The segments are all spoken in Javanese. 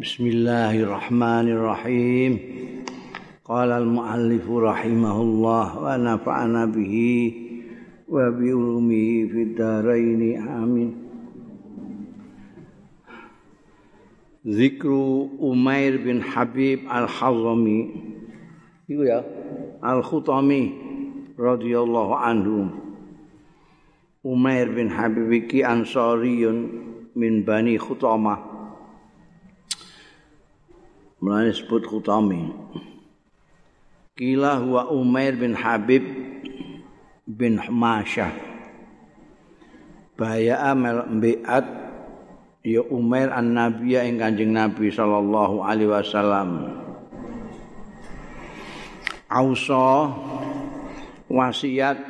Bismillahirrahmanirrahim. Qala al-muallif rahimahullah wa nafa'ana bihi wa bi ulumihi fid dharain amin. Zikru Umair bin Habib Al-Hazami Itu ya Al-Khutami radhiyallahu anhu Umair bin Habib iki Ansariyun min Bani Khutamah Mulane sebut Khutami. Kila huwa Umair bin Habib bin Masyah. Baya amel mbiat ya Umair an-Nabiya ing Kanjeng Nabi sallallahu alaihi wasallam. Ausa wasiat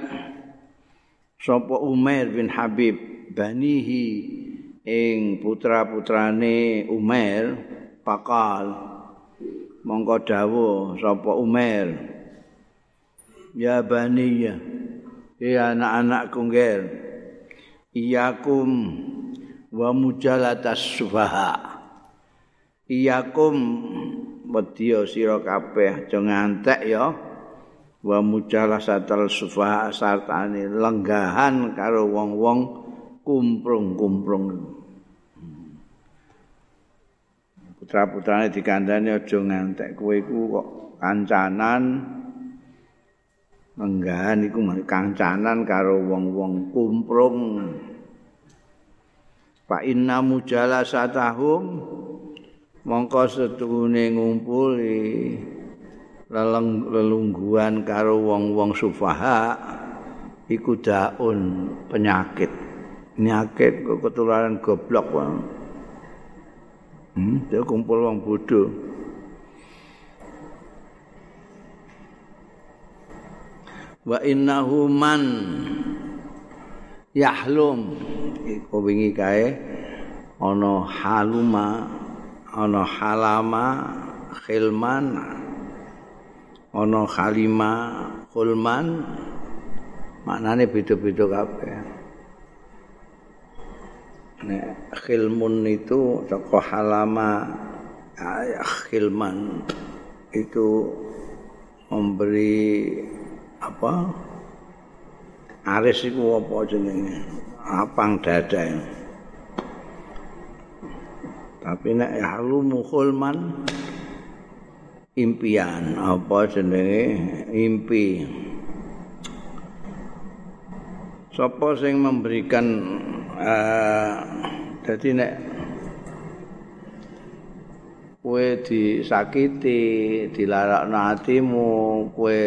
sapa Umair bin Habib banihi ing putra-putrane Umair pakal mongko dawuh sapa Umar? Ya bani ya. Anak-anakku ngger iyakum wa mujalatas sufaha. Iyakum wedya sira kabeh aja ngantek ya wa mujalasatal sufaha sartane lenggahan karo wong-wong kumprung-kumprung putra-putrane dikandani aja ngantek kowe iku kok kancanan. Menggahan iku kancanan karo wong-wong kumprung. Fa inna mujalasatahum mongko setuhune ngumpuli leleng lelungguan karo wong-wong sufaha iku daun penyakit. Penyakit ketularan goblok wae Hmm, dia kumpul wong bodoh. Wa innahu man yahlum. Iku wingi kae ana haluma ana halama khilman ana khalima khulman. Maknane beda-beda kabeh nek khilmun itu toko halama khilman. Itu memberi apa? Aris itu apa jenenge? Apang dada tapi nek halumu khulman impian. Apa jenenge? Impi. Sapa sing memberikan jadi uh, nek kowe disakiti, dilarakno hatimu, kowe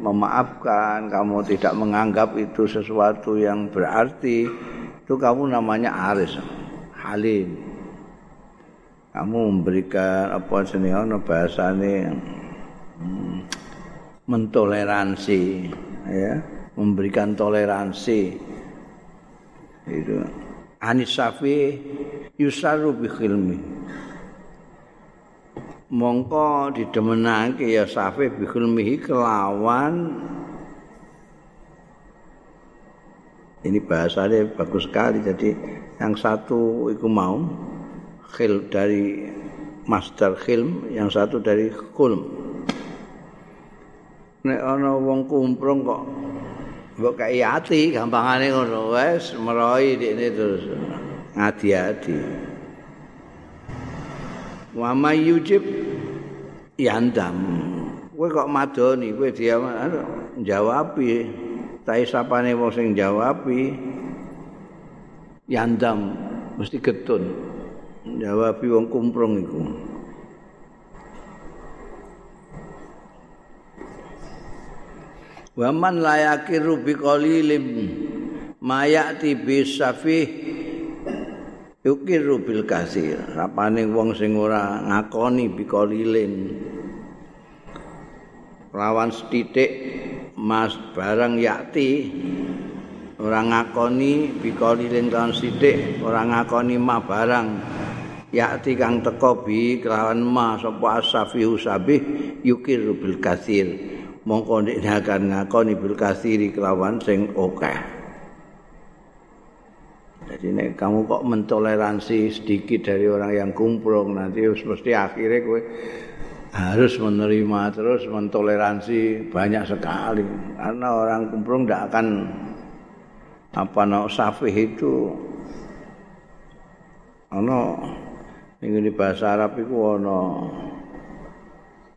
memaafkan, kamu tidak menganggap itu sesuatu yang berarti, itu kamu namanya aris, halim. Kamu memberikan apa sini ono bahasane hmm, mentoleransi, ya, memberikan toleransi. Itu. Anis Safi yusaru bi khilmi. Mongko didemenake ya Safi bi khilmihi kelawan. Ini bahasanya bagus sekali jadi yang satu itu mau khil dari master khilm yang satu dari khulm. Nek ana wong kumprung kok mbok kaya ati gampangane ngono. Wis meroi dene terus. Ngadi-adi. Wa mayyujib yandam. Kowe kok madoni kowe dia jawabi tai sapane wong sing jawabi yandam mesti getun. Jawabi wong kumprung iku wa man la yakiru bi qalilim mayati bisafih yukiru bil kasir. Rapane wong sing ora ngakoni bi qalilin lawan setitik mas barang yakti ora ngakoni bi qalilin lawan setitik ora ngakoni ma barang yakti kang teko bi kelawan ma sapa asafihu sabih yukiru bil kasir mongko nek akan ngakoni bil kasiri kelawan sing akeh. Jadi nek kamu kok mentoleransi sedikit dari orang yang kumprung nanti mesti akhirnya kowe harus menerima terus mentoleransi banyak sekali. Karena orang kumprung tidak akan apa no safih itu. Ono ini bahasa Arab itu ono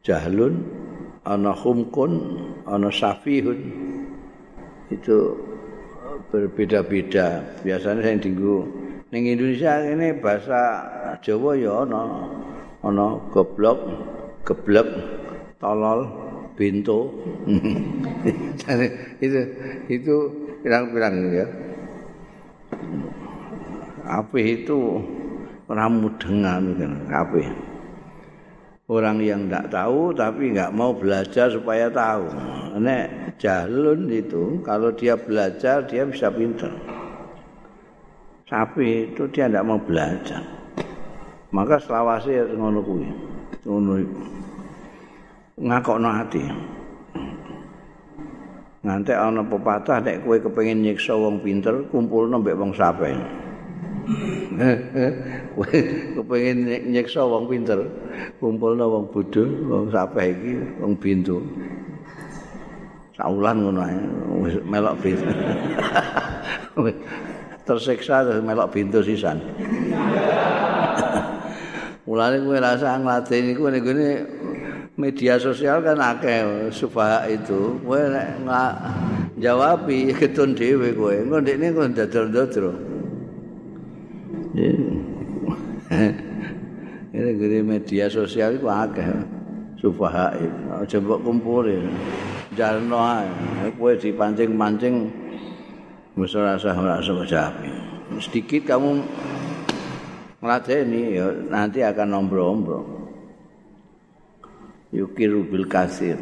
jahlun ono humkun ono safihun itu berbeda-beda. Biasanya saya tinggu ning Indonesia ini bahasa Jawa ya ana ana goblok, geblek, tolol, bintu. itu itu pirang-pirang ya. Apa itu orang mudengan kan orang yang tidak tahu tapi nggak mau belajar supaya tahu. Nek jalun itu kalau dia belajar dia bisa pintar. Sapi itu dia tidak mau belajar. Maka selawasi ya ngono kuwi. Ngono ngakokno ati. Nganti ana pepatah nek kowe kepengin nyiksa wong pinter, kumpulno mbek wong sapi. kepengin nyiksa wong pinter? Kumpulno wong bodho wong sapeh iki wong bintu. Saulan ngono ae. Melok bintu. Tersiksa terus melok bintu sisan. Mulane kowe rasa ngladeni iku ngene media sosial kan akeh subah itu. Kowe nek jawabi ketun dhewe kowe. Engko ndekne kok dadol-dadol Ini gede media sosial itu akeh. Sufaha itu. Coba kumpulin. Jalan ae. Kowe dipancing-pancing wis rasa rasa kecapi. Sedikit kamu ngeladeni ya nanti akan nombro-nombro. Yukiru bil kasir.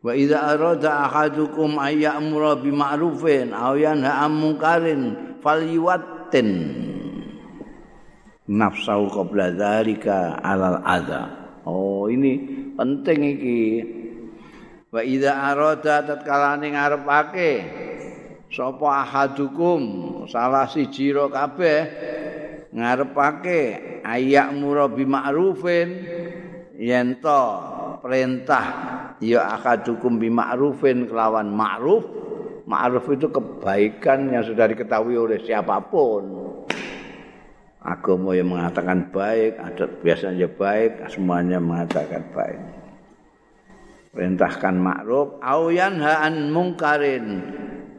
Wa idza arada ahadukum ayyamura bima'rufin aw yanha 'an munkarin falyuwattin nafsau qabla dzalika alal adza. Oh ini penting iki. Wa idza arada tatkala ngarepake sapa ahadukum salah siji ro kabeh ngarepake ayak murabi ma'rufin yen perintah ya ahadukum bi ma'rufin kelawan ma'ruf Ma'ruf itu kebaikan yang sudah diketahui oleh siapapun. Agama yang mengatakan baik, adat biasanya baik, semuanya mengatakan baik. Perintahkan ma'ruf, auyan ha'an mungkarin,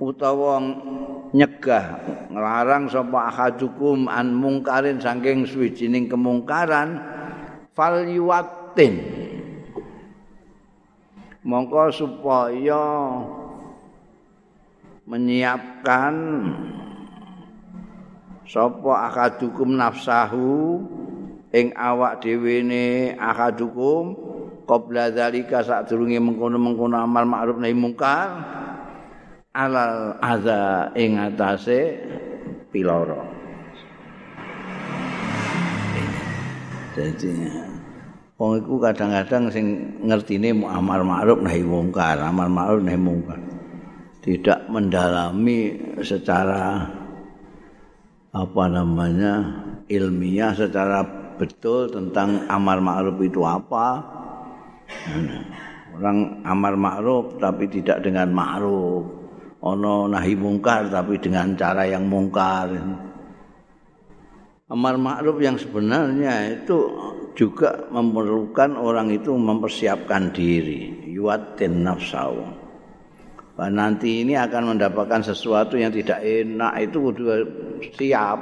utawa nyegah, ngelarang sapa ahadukum an mungkarin saking suwijining kemungkaran, fal yuwatin. Mongko supaya menyiapkan sapa akadukum nafsahu ing awak dhewe ne akadukum qabla zalika sadurunge mengkono-mengkono amal ma'ruf nahi mungkar alal adza ing atase piloro. Jadi wong iku kadang-kadang sing ngertine amal ma'ruf nahi mungkar amal ma'ruf nahi mungkar tidak mendalami secara apa namanya ilmiah secara betul tentang amar ma'ruf itu apa. Orang amar ma'ruf tapi tidak dengan ma'ruf. Ono nahi mungkar tapi dengan cara yang mungkar. Amar ma'ruf yang sebenarnya itu juga memerlukan orang itu mempersiapkan diri. Yuatin nafsahu Bah, nanti ini akan mendapatkan sesuatu yang tidak enak itu sudah siap.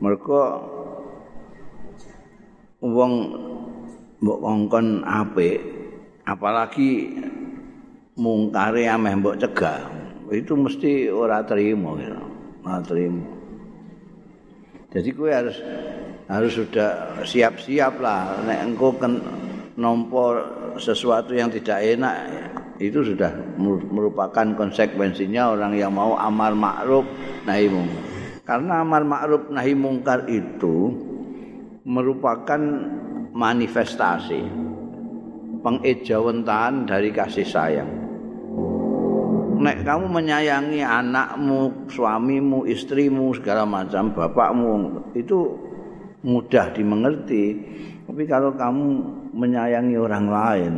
Mereka uang mbok kongkon apik apalagi mungkare ameh mbok cegah itu mesti ora terima gitu. Ora terima. Jadi kowe harus harus sudah siap-siap lah nek engko nompo sesuatu yang tidak enak itu sudah merupakan konsekuensinya orang yang mau amar ma'ruf nahi mungkar. Karena amar ma'ruf nahi mungkar itu merupakan manifestasi pengejawentahan dari kasih sayang. nek kamu menyayangi anakmu, suamimu, istrimu, segala macam, bapakmu itu mudah dimengerti. Tapi kalau kamu menyayangi orang lain,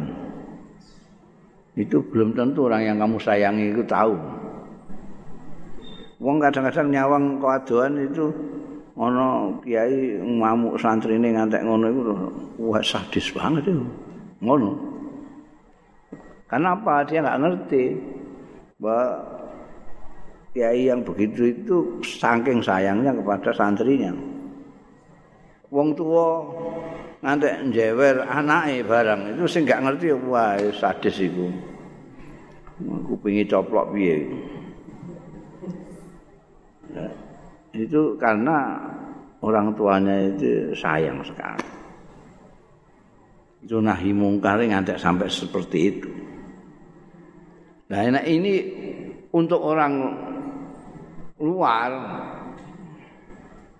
itu belum tentu orang yang kamu sayangi itu tahu. Wong kadang-kadang nyawang keaduan itu ono kiai ngamuk santri ini ngantek ngono itu wah sadis banget itu. Ngono. Kenapa dia nggak ngerti bahwa kiai yang begitu itu saking sayangnya kepada santrinya. Wong tua ngantek njewer anake barang itu sing nggak ngerti wah sadis itu kupingi coplok piye itu karena orang tuanya itu sayang sekali. Itu nahi mungkar ngantek sampai seperti itu. Nah ini untuk orang luar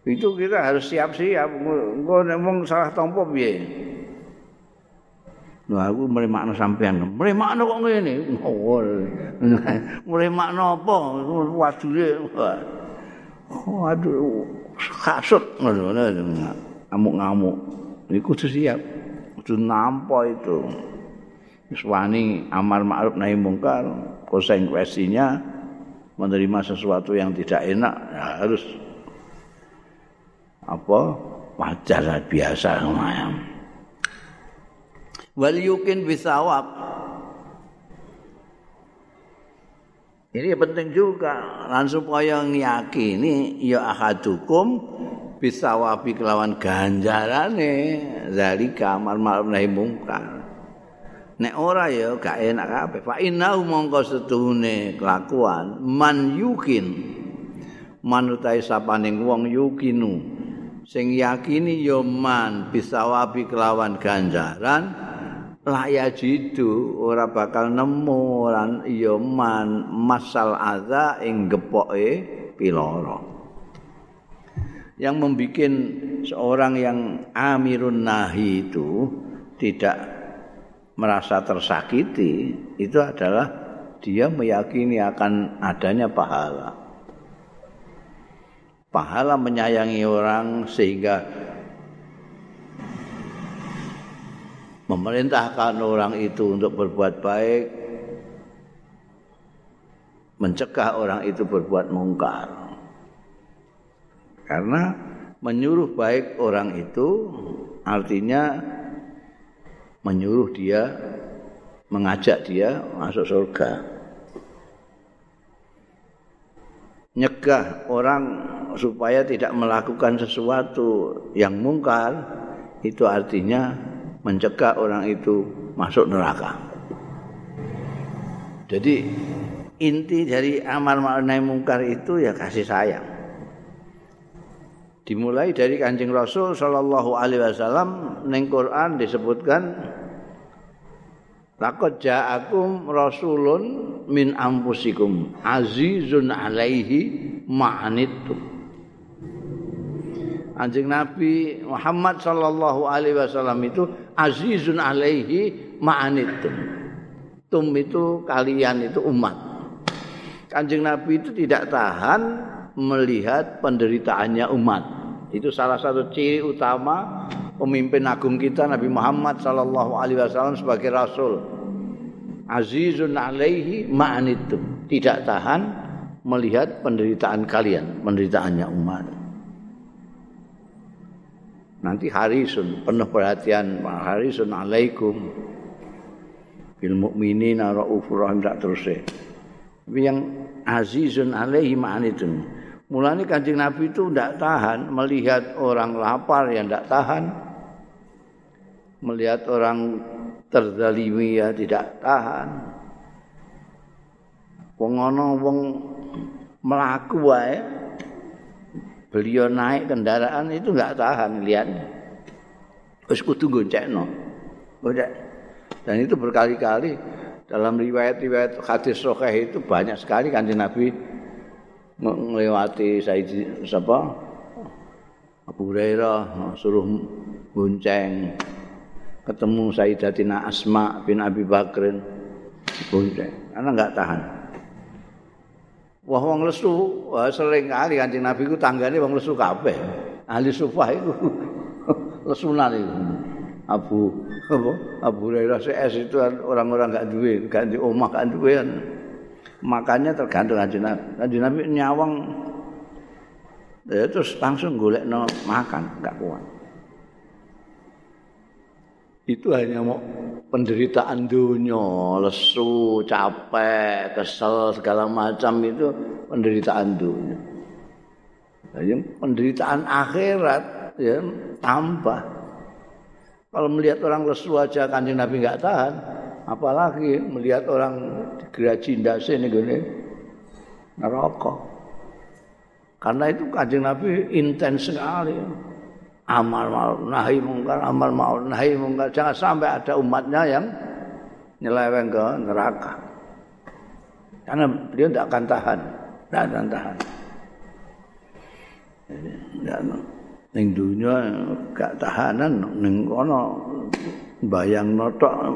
itu kita harus siap-siap. Engko ngomong salah tompo piye? Lho aku mrimakno sampean. Mrimakno kok ngene. Oh, mrimakno apa? Wadule. Oh, aduh, kasut ngono ngamuk-ngamuk. Iku kudu siap. Kudu nampa itu. Wis wani amar ma'ruf nahi mungkar, konsekuensinya menerima sesuatu yang tidak enak ya harus apa wajar biasa lumayan. Wal yukin bisawab Ini penting juga lan supaya ngiyakini ya ahadukum bisa wabi kelawan ganjarane zalika amar ma'ruf nahi mungkar. Nek ora ya gak enak kabeh. Fa inna mongko setuhune kelakuan man yukin manutai sapaning wong yukinu sing yakini ya man bisa wabi kelawan ganjaran laya jidu ora bakal nemu lan iya man masal adza ing gepoke piloro. Yang membuat seorang yang amirun nahi itu tidak merasa tersakiti itu adalah dia meyakini akan adanya pahala pahala menyayangi orang sehingga memerintahkan orang itu untuk berbuat baik mencegah orang itu berbuat mungkar. Karena menyuruh baik orang itu artinya menyuruh dia mengajak dia masuk surga. Nyegah orang supaya tidak melakukan sesuatu yang mungkar itu artinya mencegah orang itu masuk neraka. Jadi inti dari amar ma'ruf nahi mungkar itu ya kasih sayang. Dimulai dari Kanjeng Rasul sallallahu alaihi wasallam ning Quran disebutkan Laqad ja'akum rasulun min anfusikum azizun alaihi ma'anittum Anjing Nabi Muhammad sallallahu alaihi wasallam itu azizun alaihi ma'anitum. Tum itu kalian itu umat. Kanjeng Nabi itu tidak tahan melihat penderitaannya umat. Itu salah satu ciri utama pemimpin agung kita Nabi Muhammad sallallahu alaihi wasallam sebagai rasul. Azizun alaihi ma'anitum. Tidak tahan melihat penderitaan kalian, penderitaannya umat. Nanti harisun penuh perhatian. Harisun alaikum. Bil mukminina raufur rahim tak terus tapi yang azizun alaihi ma'anitun. Mulanya kancing nabi itu tidak tahan melihat orang lapar yang tidak tahan. Melihat orang terzalimi ya tidak tahan. Wong ana wong melaku wae beliau naik kendaraan itu nggak tahan lihat terus kudu goncekno udah dan itu berkali-kali dalam riwayat-riwayat hadis sahih itu banyak sekali kanjeng Nabi melewati Sayyid siapa? Abu Hurairah suruh gonceng. Ketemu Sayyidatina Asma bin Abi Bakrin. Gonceng. Karena nggak tahan Wah wong lesu, wah sering kali Kanjeng Nabi ku tanggane wong lesu kabeh. Ahli sufah iku lesunan iku. Abu apa? Abu Hurairah CS itu orang-orang enggak duwe, enggak di omah enggak duwe. Makanya tergantung Kanjeng Nabi. Kanjeng Nabi nyawang ya, terus langsung golekno makan enggak kuat. Itu hanya mau penderitaan dunia, lesu, capek, kesel, segala macam itu penderitaan dunia. Yang penderitaan akhirat ya tambah. Kalau melihat orang lesu aja kanjeng Nabi nggak tahan, apalagi melihat orang geraji ndase ini gini neraka. Karena itu kanjeng Nabi intens sekali. Amal ma'ruf nahi mungkar amal ma'ruf nahi mungkar. Jangan sampai ada umatnya yang nyeleweng ke neraka. Karena beliau tidak akan tahan. Tidak akan tahan. Ning dunia gak tahanan ning kono bayang notok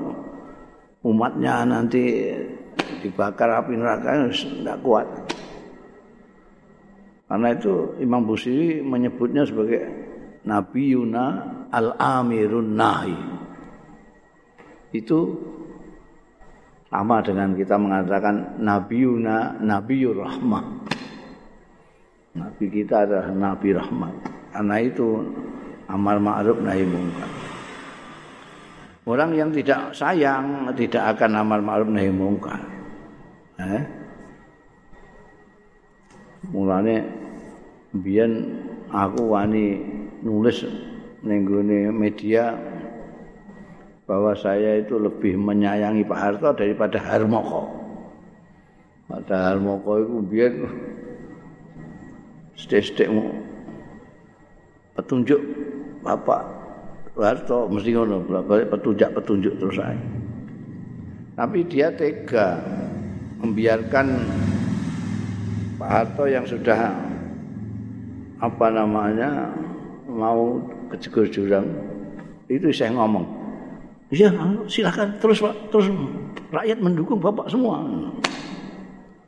umatnya nanti dibakar api neraka tidak kuat. Karena itu Imam Busiri menyebutnya sebagai Nabi Yuna al-amirun nahi. Itu sama dengan kita mengatakan Nabi Yuna Nabi Rahmah. Nabi kita adalah Nabi Rahmat. Karena itu amal ma'ruf nahi mungkar. Orang yang tidak sayang tidak akan amal ma'ruf nahi mungkar. Eh? Mulane biyen aku wani nulis ning media bahwa saya itu lebih menyayangi Pak Harto daripada Harmoko. Pada Harmoko itu biar stek petunjuk Bapak Harto mesti ngono petunjuk petunjuk terus saya. Tapi dia tega membiarkan Pak Harto yang sudah apa namanya mau kejegur jurang. Itu saya ngomong iya silakan terus pak terus rakyat mendukung bapak semua.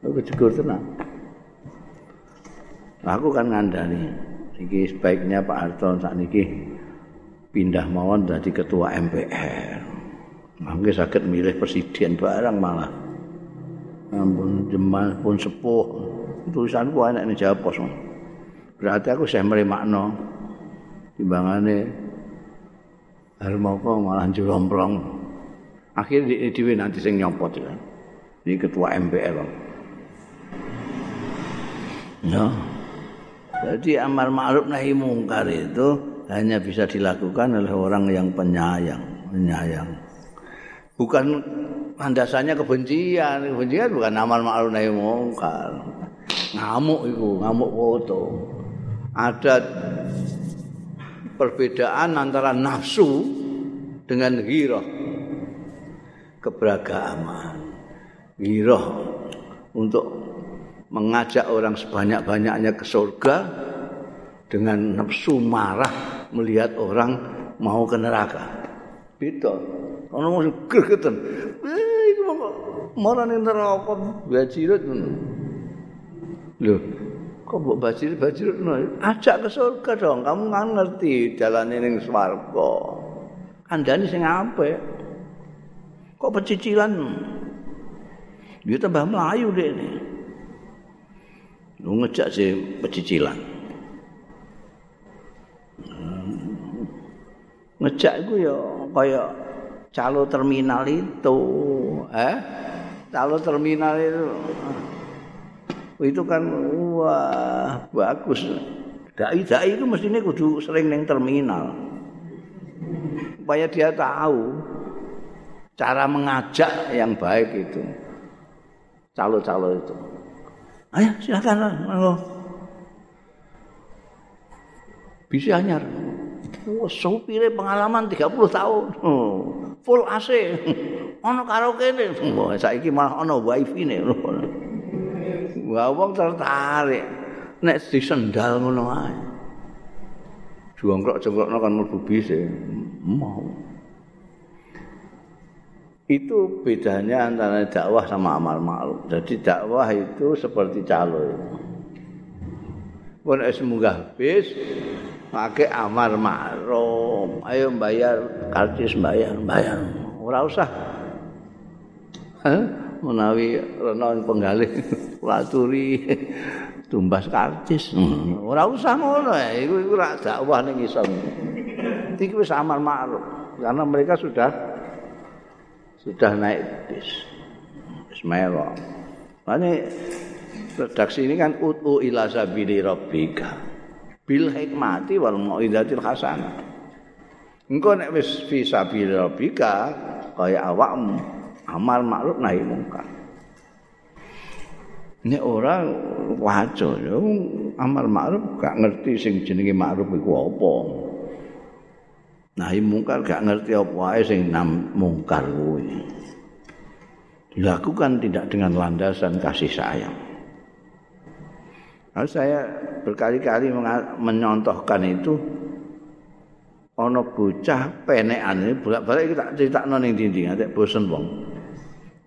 Kejegur tenang. Aku kan ngandani ini sebaiknya Pak Harto saat ini pindah mawon jadi ketua MPR mungkin sakit milih presiden barang malah. Ampun jemal pun sepuh. Tulisanku enak ini jawab kosong berarti aku saya merimakno timbangane Harmoko malah. Akhirnya di dhewe nanti sing nyopot kan. Ini ketua MPR. Ya. Jadi amar ma'ruf nahi mungkar itu hanya bisa dilakukan oleh orang yang penyayang, penyayang. Bukan landasannya kebencian, kebencian bukan amar ma'ruf nahi mungkar. Ngamuk itu, ngamuk foto. Ada perbedaan antara nafsu dengan ghirah. Keberagaman. Ghirah untuk mengajak orang sebanyak-banyaknya ke surga dengan nafsu marah melihat orang mau ke neraka. Beda. Ana mau gregeten eh iku kok marane neraka. Bajirut lho kok mbok bajir bajir ajak ke surga dong kamu kan ngerti jalan ini swarga. Kandani sing apik. Kok pecicilan? Dia tambah melayu deh ini. Lu ngejak si pecicilan. Ngejak itu ya kayak calo terminal itu eh? Calo terminal itu itu kan wah bagus. Dai-dai itu mestinya kudu sering neng terminal. Supaya dia tahu cara mengajak yang baik itu. Calo-calo itu. Ayo silakan. Ayo. Bisa anyar. Wah, supire pengalaman 30 tahun. Full AC. Ono karaoke ne. Wah, saiki malah ono wifi ne. Wah, wong tertarik. Nek disendal ngono ae. Jongkrok-jongkrokno kan mlebu bis Mau. itu bedanya antara dakwah sama amal ma'ruf. Jadi dakwah itu seperti calo. Pun es munggah bis, pakai amal ma'ruf. Ayo bayar karcis bayar, bayar. Ora usah. Menawi renon penggalih laturi tumbas karcis. Hmm. Ora usah ngono, iku iku rak dakwah ning iso. Iki wis amal ma'ruf karena mereka sudah sudah naik bis. Bismillah. Makanya redaksi ini kan utu ila sabili rabbika bil hikmati wal mau'izatil hasanah. Engko nek wis fi sabili rabbika kaya awakmu amal makruf nahi mungkar. Nek ora wajo amal makruf gak ngerti sing jenenge makruf iku apa. nahi mungkar gak ngerti apa wae sing nam mungkar kuwi dilakukan tidak dengan landasan kasih sayang Lalu saya berkali-kali menyontohkan itu ono bocah penekan ini bolak-balik kita cerita noning dinding ada bosen wong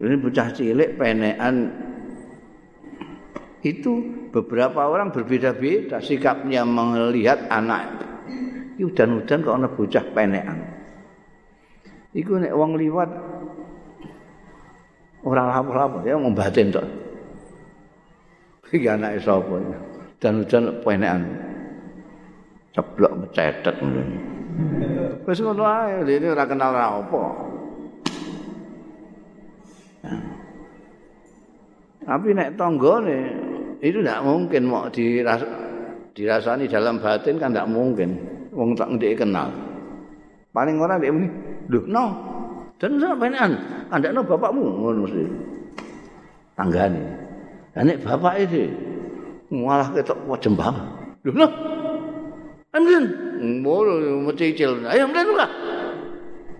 ini bocah cilik penekan itu beberapa orang berbeda-beda sikapnya melihat anak Iki udan-udan kok ana bocah penekan. Iku nek wong liwat ora lapo-lapo ya ngomong batin tok. Iki anake sapa? Dan-udan penekan. Ceblok mecetet ngono. Wis ngono ae, dene ora kenal ora apa. Tapi nek tanggane itu tidak mungkin mau diras dirasani dalam batin kan tidak mungkin. wong tak ndek kenal. Paling ora ndek muni, "Lho, no." Dan sak penan, kandakno bapakmu ngono mesti. Tanggane. Lah nek bapak iki malah ketok wajembang. Lho, no. Ambil, mulu mencicil. Ayo ambil juga.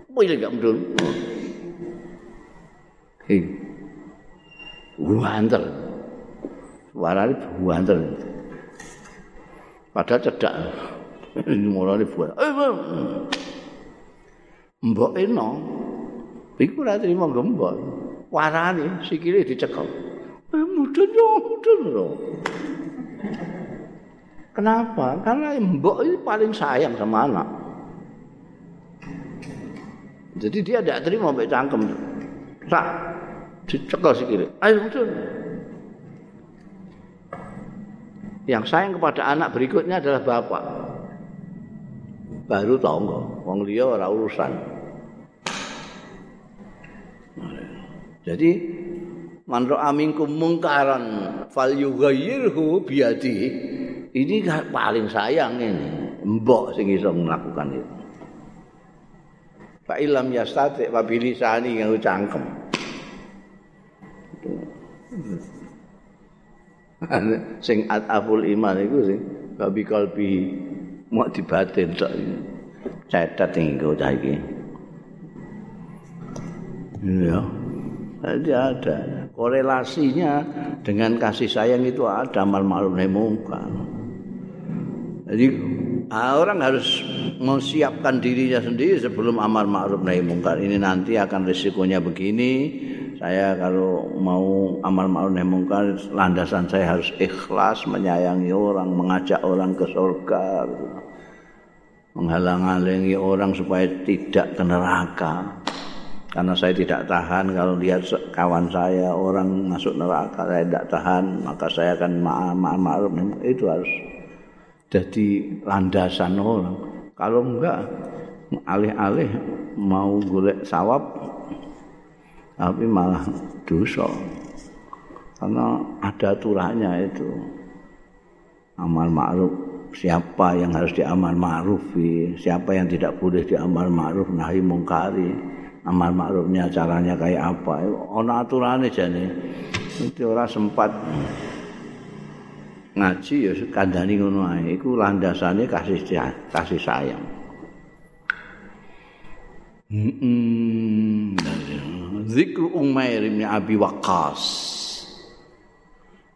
Boleh gak mudun? Hei, buanter. Suaranya buanter. Padahal cedak. mulane buat. Eh, mbok eno. Iku ora trimo gembok. Warane sikile dicekel. Eh, mudun yo, mudun yo. Kenapa? Karena mbok itu paling sayang sama anak. Jadi dia tidak terima mbak cangkem. Sak dicekel sikile. Ayo mudun. Yang sayang kepada anak berikutnya adalah bapak. baru tangga wong liya ora urusan jadi man ra'a minkum mungkaran fal yughayyirhu biadi ini paling sayang ini mbok sing iso melakukan itu Pak ilam yastati wa bilisani yang cangkem. Sing ataful iman itu sing babi kalbi mau dibatin tok. Cetet tinggal cah iki. Ya jadi ada korelasinya dengan kasih sayang itu ada amal ma'ruf nahi mungkar. Jadi orang harus menyiapkan dirinya sendiri sebelum amal ma'ruf nahi mungkar. Ini nanti akan risikonya begini. Saya kalau mau amal ma'ruf nahi mungkar landasan saya harus ikhlas menyayangi orang mengajak orang ke surga. Menghalang-halangi orang supaya tidak ke neraka. Karena saya tidak tahan kalau lihat kawan saya orang masuk neraka, saya tidak tahan, maka saya akan ma'ruf itu harus jadi landasan orang. Kalau enggak alih-alih mau golek sawab tapi malah dosa. Karena ada aturannya itu. Amal ma'ruf siapa yang harus diamal ma'ruf siapa yang tidak boleh diamal ma'ruf nahi mungkari amal ma'rufnya caranya kayak apa ono aturannya jane itu orang sempat ngaji ya kandani ngono ae iku landasane kasih kasih sayang Hmm, zikru Umair bin Abi Waqqas.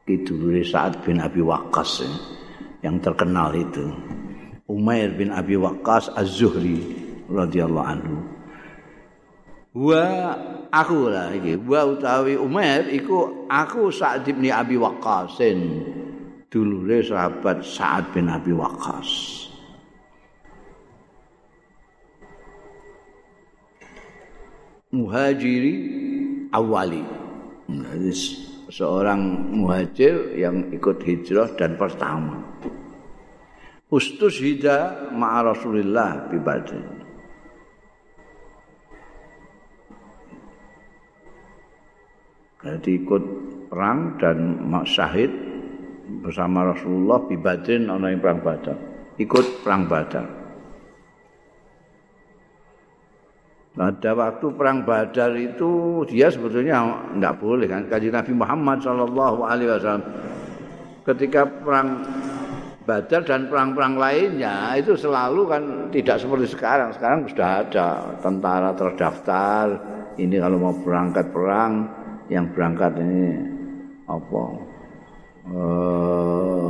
Itu saat bin Abi Waqqas. Ya. yang terkenal itu. Umair bin Abi Waqqas Az-Zuhri radhiyallahu anhu. wa aku lah iki wa utawi Umair iku aku Sa'd bin Abi Waqqasin dulure sahabat Sa'ad bin Abi Waqqas. Muhajiri awali. Jadi seorang muhajir yang ikut hijrah dan pertama. Ustus hida ma'a Rasulillah bi Jadi ikut perang dan syahid bersama Rasulullah di Badrin ana perang Badar. Ikut perang Badar. Pada waktu perang Badar itu dia sebetulnya enggak boleh kan kaji Nabi Muhammad Shallallahu Alaihi Wasallam ketika perang Badar dan perang-perang lainnya itu selalu kan tidak seperti sekarang. Sekarang sudah ada tentara terdaftar. Ini kalau mau berangkat perang yang berangkat ini apa uh,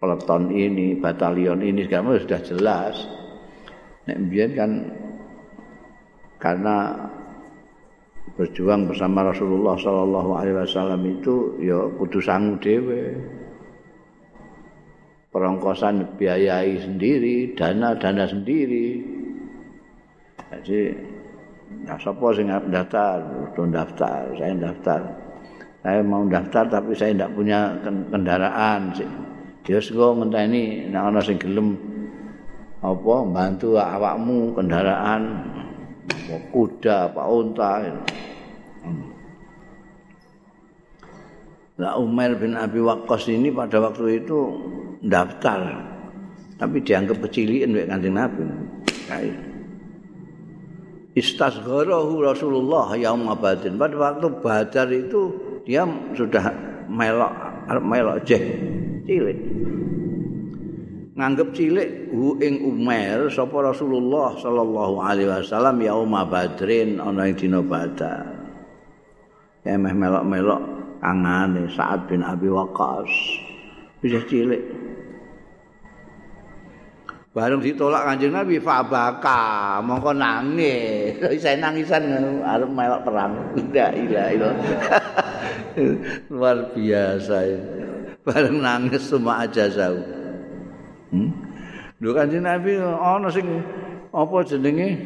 peleton ini, batalion ini sekarang sudah jelas. Nek mbiyen kan karena berjuang bersama Rasulullah Shallallahu Alaihi Wasallam itu ya kudu sangu dewe perongkosan biayai sendiri dana dana sendiri jadi Nah, sapa sing daftar? Untuk daftar, saya daftar. Saya mau daftar tapi saya tidak punya kendaraan. Dia sego ngenteni nek ana sing gelem apa bantu awakmu kendaraan kuda apa unta. Nah Umar bin Abi Waqqas ini pada waktu itu daftar tapi dianggap kecilian oleh kanjeng Nabi. Kayak istasgharahu Rasulullah yaum badin. Pada waktu Badar itu dia sudah melok melok jeh cilik. Nganggep cilik hu ing Umar sapa Rasulullah sallallahu alaihi wasallam yaum badrin ana ing dina Badar. Emeh melok-melok kangane Sa'ad bin Abi Waqqas. Bisa cilik. Bareng ditolak Kanjeng Nabi fabaka, mongko nangis. Saya nangisan arep melok perang. La ilaha illallah. Luar biasa. Bareng nangis semua aja jauh. Hmm? Kanjeng Nabi ana sing apa jenenge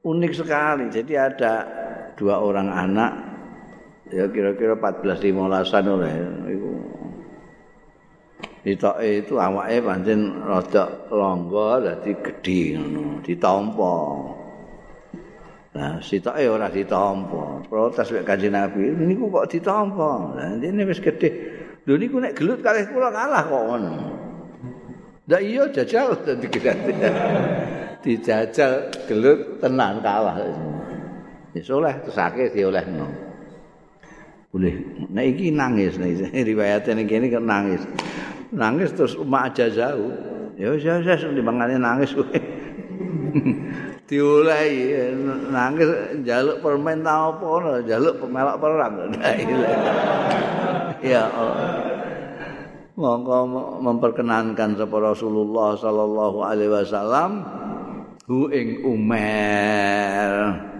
unik sekali. Jadi ada dua orang anak ya kira-kira 14 15-an oleh iku Ditoke itu awake pancen rada longgo dadi gedhi ngono, ditampa. Nah, sitoke ora ditampa. Protes wek Kanjeng Nabi, niku kok ditampa. Lah dene wis gedhe. Lho niku nek gelut kalih kula kalah kok ngono. Lah iya jajal dadi gedhe. Dijajal gelut tenan kalah. Wis oleh tesake diolehno. Boleh. Nek iki nangis nek riwayate ning kene nangis. nangis terus umak aja jauh. Ya wis wis dimangane nangis kowe. Diulehi nangis njaluk permen ta apa ngono njaluk pemelok perang. Ya monggo memperkenankan sapa Rasulullah sallallahu alaihi wasallam. Hu ing Umar.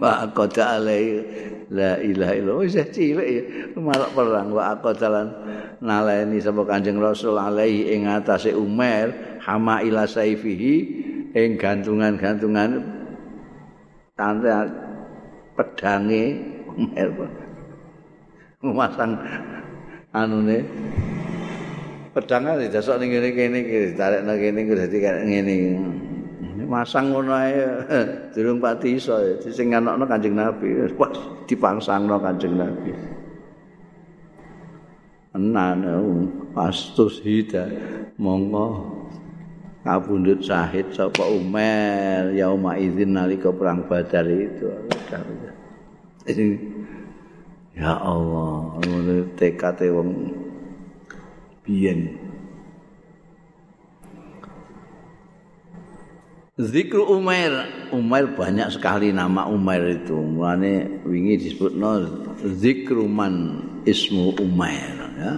Wa aqada alai la ilaha illallah. Wis cilik malah perang wa aqadalan naleni sapa kanjeng rasul alaihi ing atase Umar hama ila saifihi ing gantungan-gantungan tante pedange Umar. Memasang anune. Pedangan didasok ning kene kene ditarik nang kene dadi ngene masang ngono ae. Durung pati iso sing anakno Kanjeng Nabi. Pas dipangsangno Kanjeng Nabi. Enan pastus hida monggo. Kapundhut syahid sapa Umar. Yauma idzin nalika perang Badar itu. Ya Allah ngono tekate wong biyen Zikru Umair, Umair banyak sekali nama Umair itu. Mulane wingi disebut no Zikru man ismu Umair. Ya.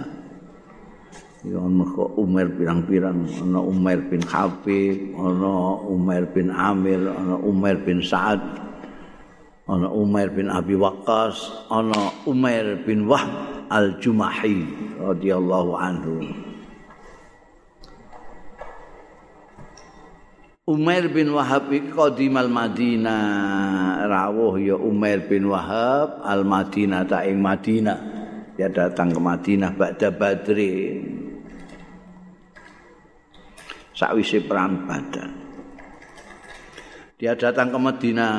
ana kok Umar pirang-pirang ana Umar bin Habib ana Umar bin Amir ana Umar bin Sa'ad ana Umar bin Abi Waqqas ana Umar bin Wahb al-Jumahi radhiyallahu anhu Umair bin Wahab qadimal Madinah rawuh ya Umair bin Wahab al Madinah ta ing Madinah. Dia datang ke Madinah ba'da Badri. Sakwise perang Badar. Dia datang ke Madinah.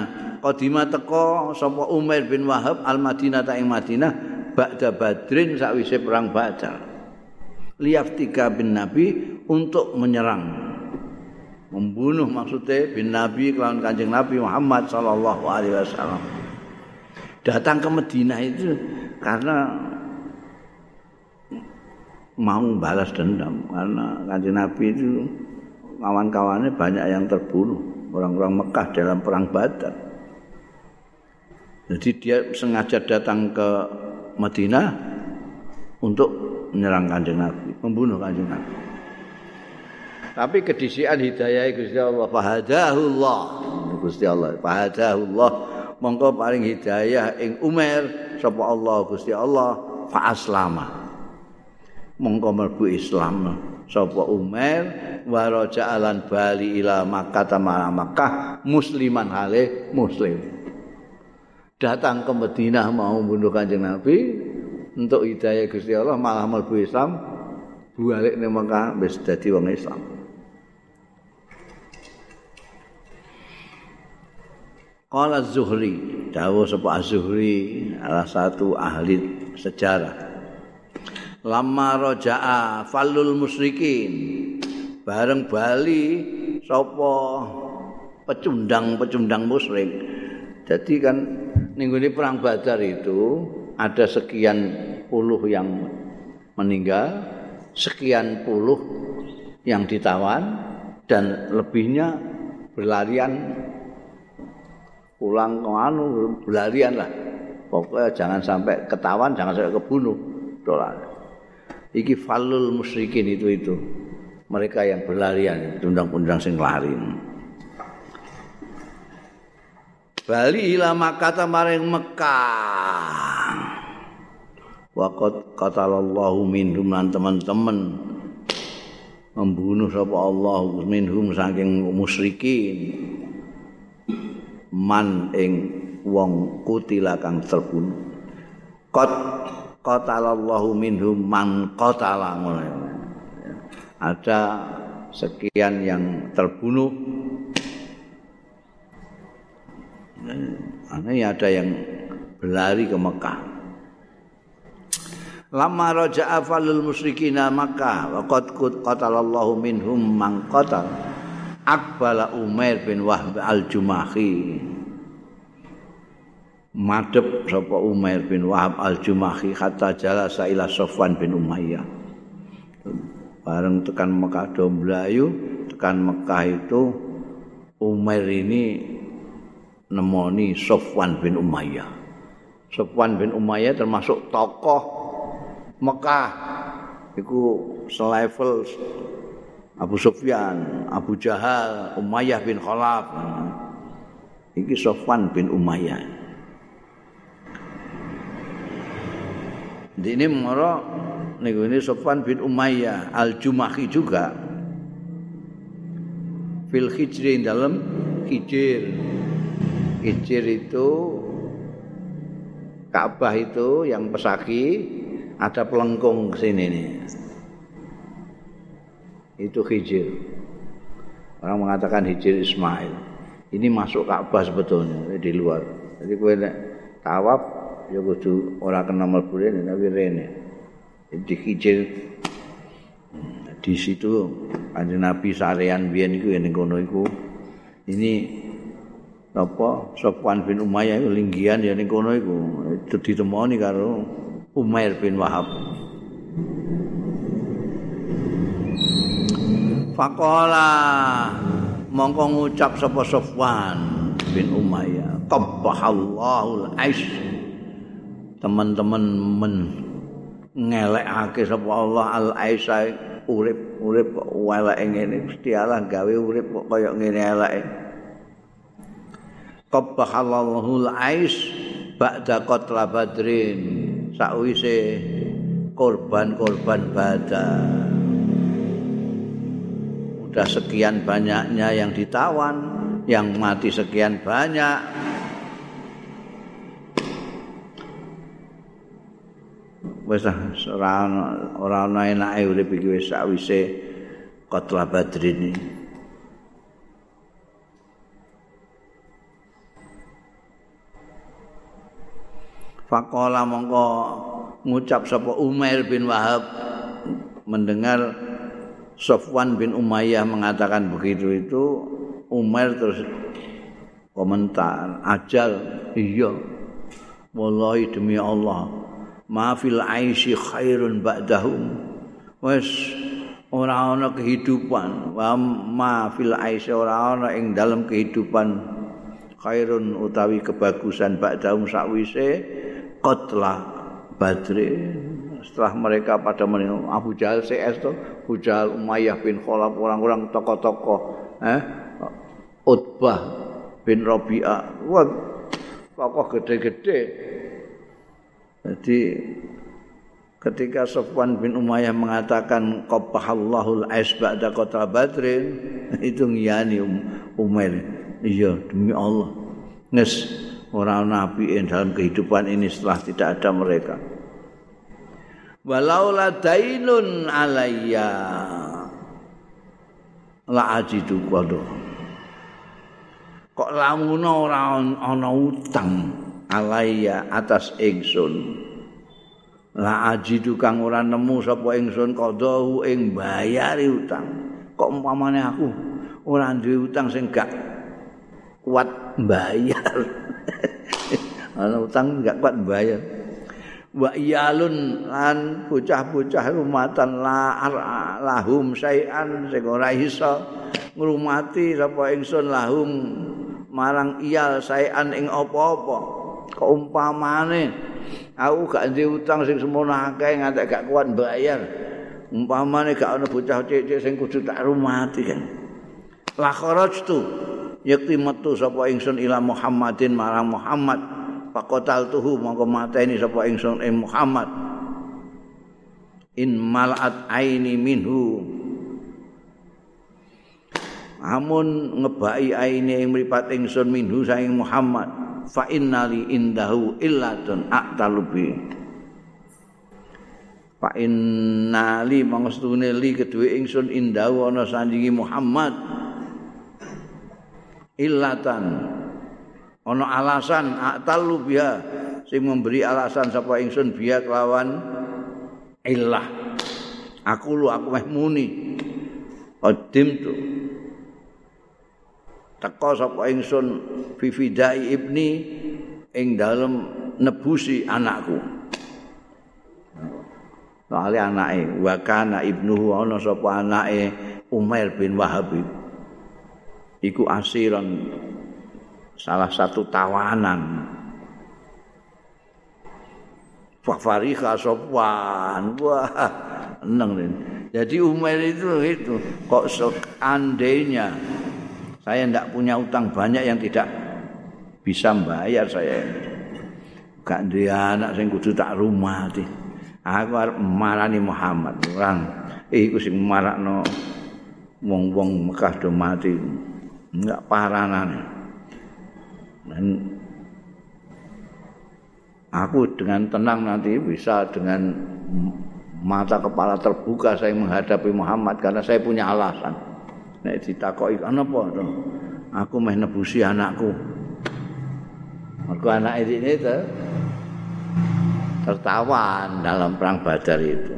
Qadimah teko sapa Umair bin Wahab al Madinah ta ing Madinah ba'da Badrin sakwise perang Badar. Liyaftika bin Nabi untuk menyerang membunuh maksudnya bin Nabi kelawan kanjeng Nabi Muhammad Sallallahu Alaihi Wasallam. Datang ke Medina itu karena mau balas dendam karena kanjeng Nabi itu kawan-kawannya banyak yang terbunuh orang-orang Mekah dalam perang Badar. Jadi dia sengaja datang ke Medina untuk menyerang kanjeng Nabi membunuh kanjeng Nabi Tapi kedisian hidayah Gusti Allah fahadahullah. Gusti Allah fahadahullah. Monggo paling hidayah ing Umar sapa Allah Gusti Allah fa aslama. Monggo mlebu Islam sapa Umar wa raja'alan bali ila Makkah tamara Makkah musliman hale muslim. Datang ke Madinah mau bunuh Kanjeng Nabi untuk hidayah Gusti Allah malah mlebu Islam balik ning Makkah wis dadi wong Islam. Qala Zuhri, dawuh sapa Az-Zuhri, salah satu ahli sejarah. Lama roja'a falul musyrikin. Bareng Bali sapa pecundang-pecundang musyrik. Jadi kan minggu ini perang Badar itu ada sekian puluh yang meninggal, sekian puluh yang ditawan dan lebihnya berlarian pulang ke anu belarian lah. Pokoknya jangan sampai ketahuan jangan sampai kebunuh. Dolar iki falul musyrikin itu itu. Mereka yang berlarian undang-undang sing lari. Bali ila Makkah maring Mekah. Waqat qatalallahu minhum lan teman-teman. Membunuh sapa Allah minhum saking musyrikin. Man ing wong kutila kang terbunuh. Qat qatalallahu minhum man qatala ada sekian yang terbunuh. Ini ada yang berlari ke Mekah. Lama raja'a falul musyrikina Makkah wa qad qatalallahu minhum man qatala Akbala Umair bin Wahb al-Jumahi. Madep sapa Umair bin Wahab al-Jumahi hatta jalasa ila Sofwan bin Umayyah. Bareng tekan Mekah do mlayu tekan Mekah itu Umair ini nemoni Sofwan bin Umayyah. Sofwan bin Umayyah termasuk tokoh Mekah. Iku selevel Abu Sufyan, Abu Jahal, Umayyah bin Khalaf. Iki Sofwan bin Umayyah. Ini mengoro niku ini Sofwan bin Umayyah Al-Jumahi juga. Fil Hijri dalam Hijir. Hijir itu Ka'bah itu yang pesaki ada pelengkung sini nih. Itu hijir. Orang mengatakan hijir Ismail. Ini masuk Ka'bah sebetulnya di luar. Jadi nek tawaf ya kudu ora kena mlebu rene tapi rene. Di hijir hmm, di situ Kanjeng Nabi sarean biyen iku ning kono iku. Ini apa Sofwan bin Umayyah iku linggian ya ning kono iku. Itu ditemoni karo Umair bin Wahab. Faqala mongko ngucap sapa Sofwan bin Umayyah. Qabbahallahu al-aish teman-teman men ngelekake sapa Allah al aisa urip urip kok eleke ngene. Gusti Allah gawe urip kok kaya ngene eleke. Qabbahallahu al ais ba'da qatla badrin sakwise korban-korban badar udah sekian banyaknya yang ditawan yang mati sekian banyak. Wis ora ora ana enake urip iki wis sawise qatla badrin Fakola mongko ngucap sapa Umair bin Wahab mendengar Sofwan bin Umayyah mengatakan begitu itu Umar terus komentar ajal iya wallahi demi Allah ma fil aisy khairun ba'dahum. Wis ora ana kehidupan. Wa ma fil aisy ora ana ing dalam kehidupan khairun utawi kebagusan ba'dahum sakwise qatla badri setelah mereka pada meninggal Abu Jahal CS itu Abu Jahal Umayyah bin Khalaf orang-orang tokoh-tokoh eh Utbah bin Rabi'ah. Wah, tokoh gede-gede. Jadi ketika Sofwan bin Umayyah mengatakan qabahallahul ais ba'da qatra badrin itu ngiyani um. Iya, demi Allah. Nes orang nabi dalam kehidupan ini setelah tidak ada mereka. Walau dainun alayya. La ajidu qadha. kok lamuna ora ana utang alaya atas ingsun? La ajidu kang ora nemu sapa ingsun qadahu ing bayari utang? Kok umpamane aku ora duwe utang sing gak kuat bayar ana utang gak kuat bayar wa iyalun lan bocah-bocah rumatan la lahum sayan sing ora iso ngrumati sapa ingsun lahum marang iyal saean ing apa-apa. Keumpamane aku gak ndek utang sing semono akeh ngantek gak kuat bayar umpamane gak ana bocah cilik sing kudu tak rumati kan. La kharajtu yakti metu sapa ingsun ila Muhammadin marang Muhammad pakotal tuhu mongko mateni sapa ingsun ing Muhammad. In malat aini minhu. Amun ngebaki aine ing mripat ingsun minhu saing Muhammad fa innali indahu illatun aqtalubi fa innali mangstune li kedue ingsun indahu ana sandingi Muhammad. Illatan ana alasan aqtalubi sing memberi alasan sapa ingsun biya kelawan illah. Aku lu aku meh muni. Qadim tuh teka sapa ingsun fifidai ibni ing dalem nebusi anakku. Soale anake wa kana ibnuhu ana sapa anake Umair bin Wahab. Iku asiran salah satu tawanan Fafarika sopan wah eneng jadi Umair itu itu kok seandainya Saya tidak punya utang banyak yang tidak bisa bayar saya. Gak dia anak saya kudu tak rumah di. Aku harus marani Muhammad orang. Eh, sing marakno wong-wong Mekah do mati. Enggak paranan. Dan aku dengan tenang nanti bisa dengan mata kepala terbuka saya menghadapi Muhammad karena saya punya alasan. nek ditakoki ana apa to aku meh nebusi anakku. Mergo anak ini itu tertawan dalam perang badar itu.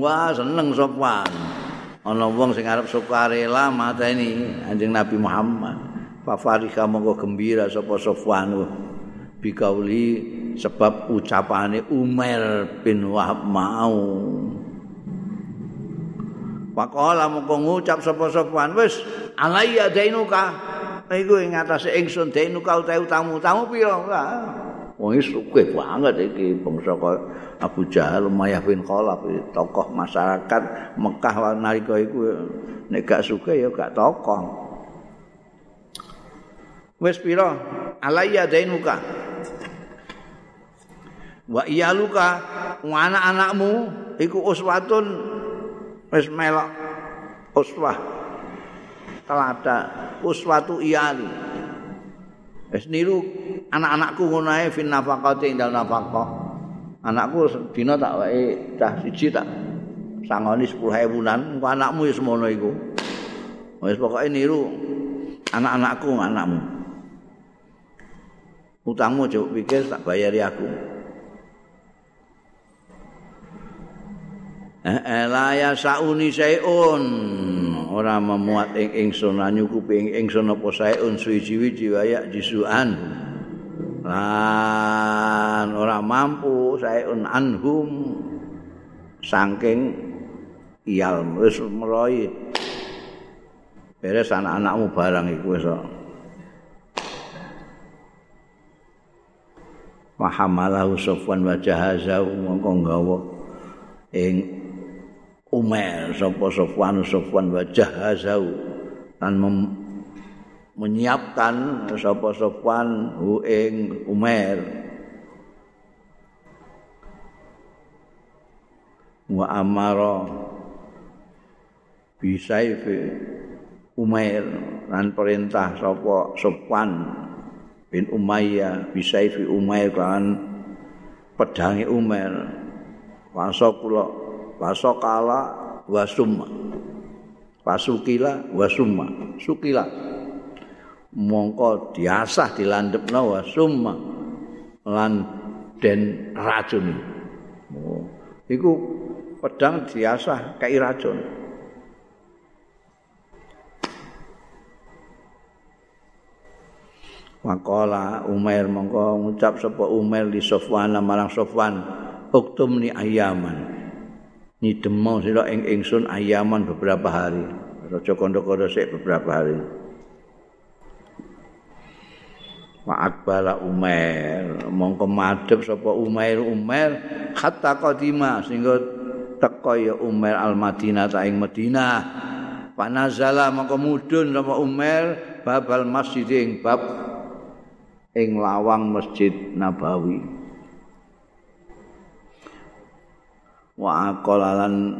Wah seneng sopan ana wong sing arep sukarela mateni anjing Nabi Muhammad Fafarika monggo gembira sapa Sofwan bikauli sebab ucapane Umar bin Wahab mau Pakola mongko ngucap sapa-sapan wis alayya dainuka. Iku ing atase ingsun dainuka utahe utangmu. Utangmu pira? wong iki sugih banget iki bangsa Abu Jahal Umayyah bin Khalaf tokoh masyarakat Mekah nalika iku nek gak sugih ya gak tokoh wis pira? Alayya dainuka wa iyaluka anak-anakmu iku uswatun wis melok uswah telada uswatu iyali. Wis niru anak-anakku ngono ae fin nafaqati dalem nafaqah. Anakku dina tak wae cah siji tak sangoni 10000-an engko anakmu wis ngono iku. Wis pokoke niru anak-anakku anakmu utangmu coba pikir tak bayari aku. Eh, eh la ya sauni sayun ora memuat ing ingsun nyukupi ing ingsun apa sayun suwi-wiji waya jisuan. Lan ora mampu sayun anhum. Saking iyal wis meroi beres anak-anakmu barang iku wis wa hamalahu safwan wa jahazahu mongko nggawa ing Umar sapa safwan safwan wa jahazahu lan menyiapkan sapa safwan hu ing Umar wa amara bisaifi Umar lan perintah sapa safwan bin Umayyah bisaifi Umair kan pedangi Umar wasa kula wasa kala wasumma. Pasukila wasumma. Sukila mongko diasah dilandepna wasumma lan den racun oh. iku pedang diasah kai racun Makola Umair mongko ngucap sapa Umair li Sofwan marang Sofwan. Uktum ni ayaman. Ni demo sira ing ingsun ayaman beberapa hari. Raja kondo-kondo sik beberapa hari. Wa akbala Umair. Mongko madhep sapa Umair Umair hatta qadima sehingga teko ya Umair al Madinah ta ing Madinah. Panazala mongko mudhun sapa Umair babal masjid ing bab ing lawang Masjid Nabawi. Wa aqalalan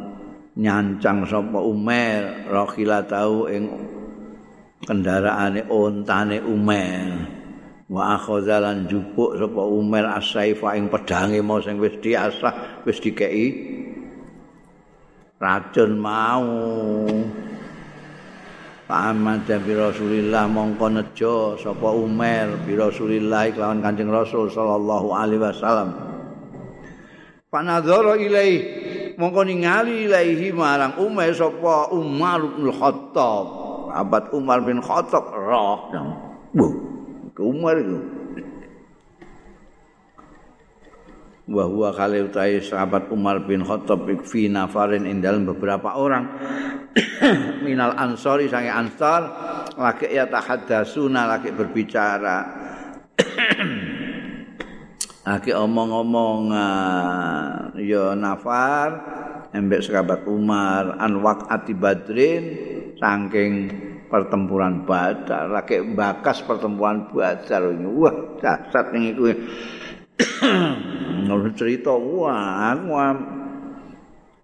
nyancang sapa Umar rakhila tau ing kendaraane ontane Umar. Wa akhazalan jupuk sapa Umar asaifa ing pedange mau sing wis diasah wis dikeki racun mau. Ahmad bi Rasulillah mongko nejo sapa Umar bi Rasulillah kelawan Kanjeng Rasul sallallahu alaihi wasallam. Panadzara ilai mongko ningali ilaihi marang Umar sapa Umar bin Khattab. Abad Umar bin Khattab roh. Bu, Umar itu. Wa huwa khalil utai sahabat Umar bin Khattab fi nafarin ing dalam beberapa orang. Minal ansori sange ansar lagi ya tahaddasuna lagi berbicara. Lagi omong-omong ya nafar embek sahabat Umar an waqati badrin saking pertempuran badar lagi bakas pertempuran badar. Wah dasar ning iku ngono cerita wah aku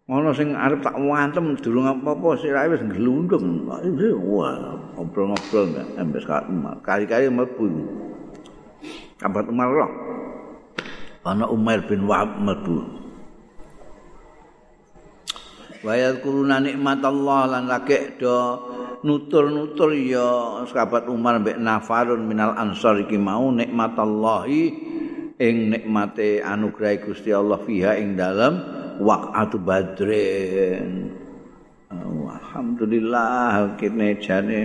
ngono sing arep tak wantem durung apa-apa sirahe wis glundung wah ngobrol-ngobrol mbek kali-kali mlebu kabar Umar roh. Ana Umar bin Wahab mlebu. Wayat kuruna nikmat Allah lan lagi do nutur-nutur ya. Sahabat Umar mbek Nafarun minal ansar iki mau nikmat Allahi ing nikmate anugerah Gusti Allah fiha ing dalam waqatu badrin. Alhamdulillah kene jane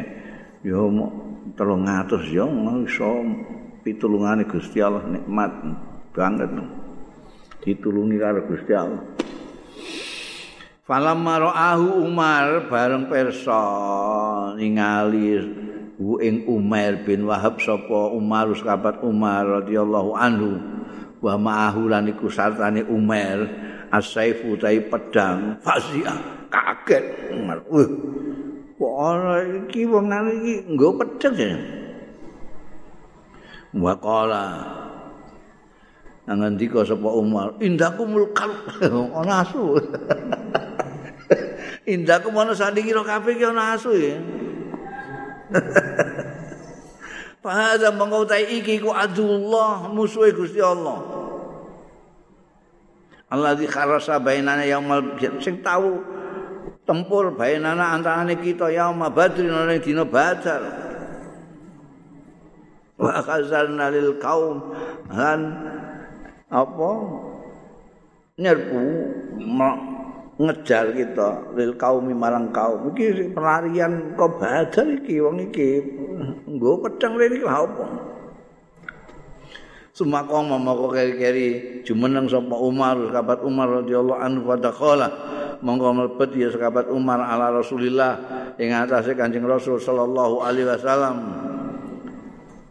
yo 300 yo iso pitulungane Gusti Allah nikmat banget. Ditulungi karo Gusti Allah. Falam maraahu Umar bareng perso ningali hu ing Umar bin Wahab sapa Umar sahabat Umar radhiyallahu anhu. Wa ma'ahu lan iku sartane Umar as-saifu tai pedang. Fasia kaget Umar. Wah kok ana iki wong iki nggo pedang ya? Wa qala ngandika sapa Umar indaku mulkal. Ana asu. Indaku mana sandingi ro kabeh ki ana asu ya Fahadha mengautai iki ku adullah musuhi Gusti Allah. Allah di kharasa bainana yaumal sing tahu tempur bainana antarane kita yauma badrin ana dina badar. Wa khazalna lil kaum lan apa nyerbu ngejar kita lil kaumi marang kaum. Iki pelarian kok badar iki wong iki nggo pedang rene iki apa Sumakong mamako keri-keri jumeneng sapa Umar sahabat Umar radhiyallahu anhu fadakhala monggo mlebet ya sahabat Umar ala Rasulillah ing atase Kanjeng Rasul sallallahu alaihi wasallam.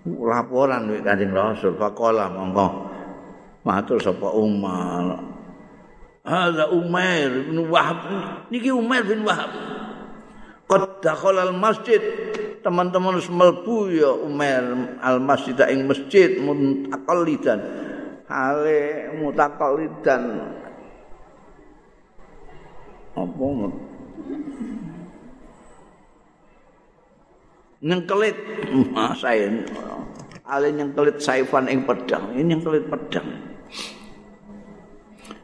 Laporan wek Kanjeng Rasul faqala monggo matur sapa Umar Hadza Umair bin Wahab. Niki Umair bin Wahab. Qad dakhala al-masjid. Teman-teman wis mlebu ya Umair al-masjid ing masjid mutaqallidan. Hale mutaqallidan. Apa Nengkelit saya Ale nengkelit saifan ing pedang. Ini nengkelit pedang.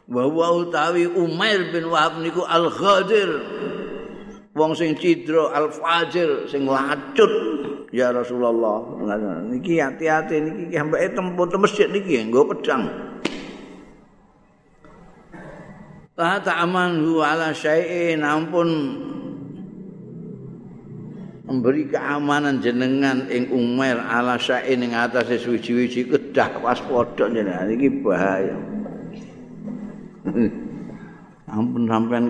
Wa utawi Umair bin Wahab niku al-Ghadir. Wong sing cidra al-Fajir sing lacut. Ya Rasulullah. Niki hati-hati niki. Sampai tempuh te masjid niki nggo pedang. La ta'amanhu ala syai'in. Ampun. Memberi keamanan jenengan ing Umair ala syai'in ing atas suwi-suwi kedah waspada jenengan. Iki bahaya. ampun sampean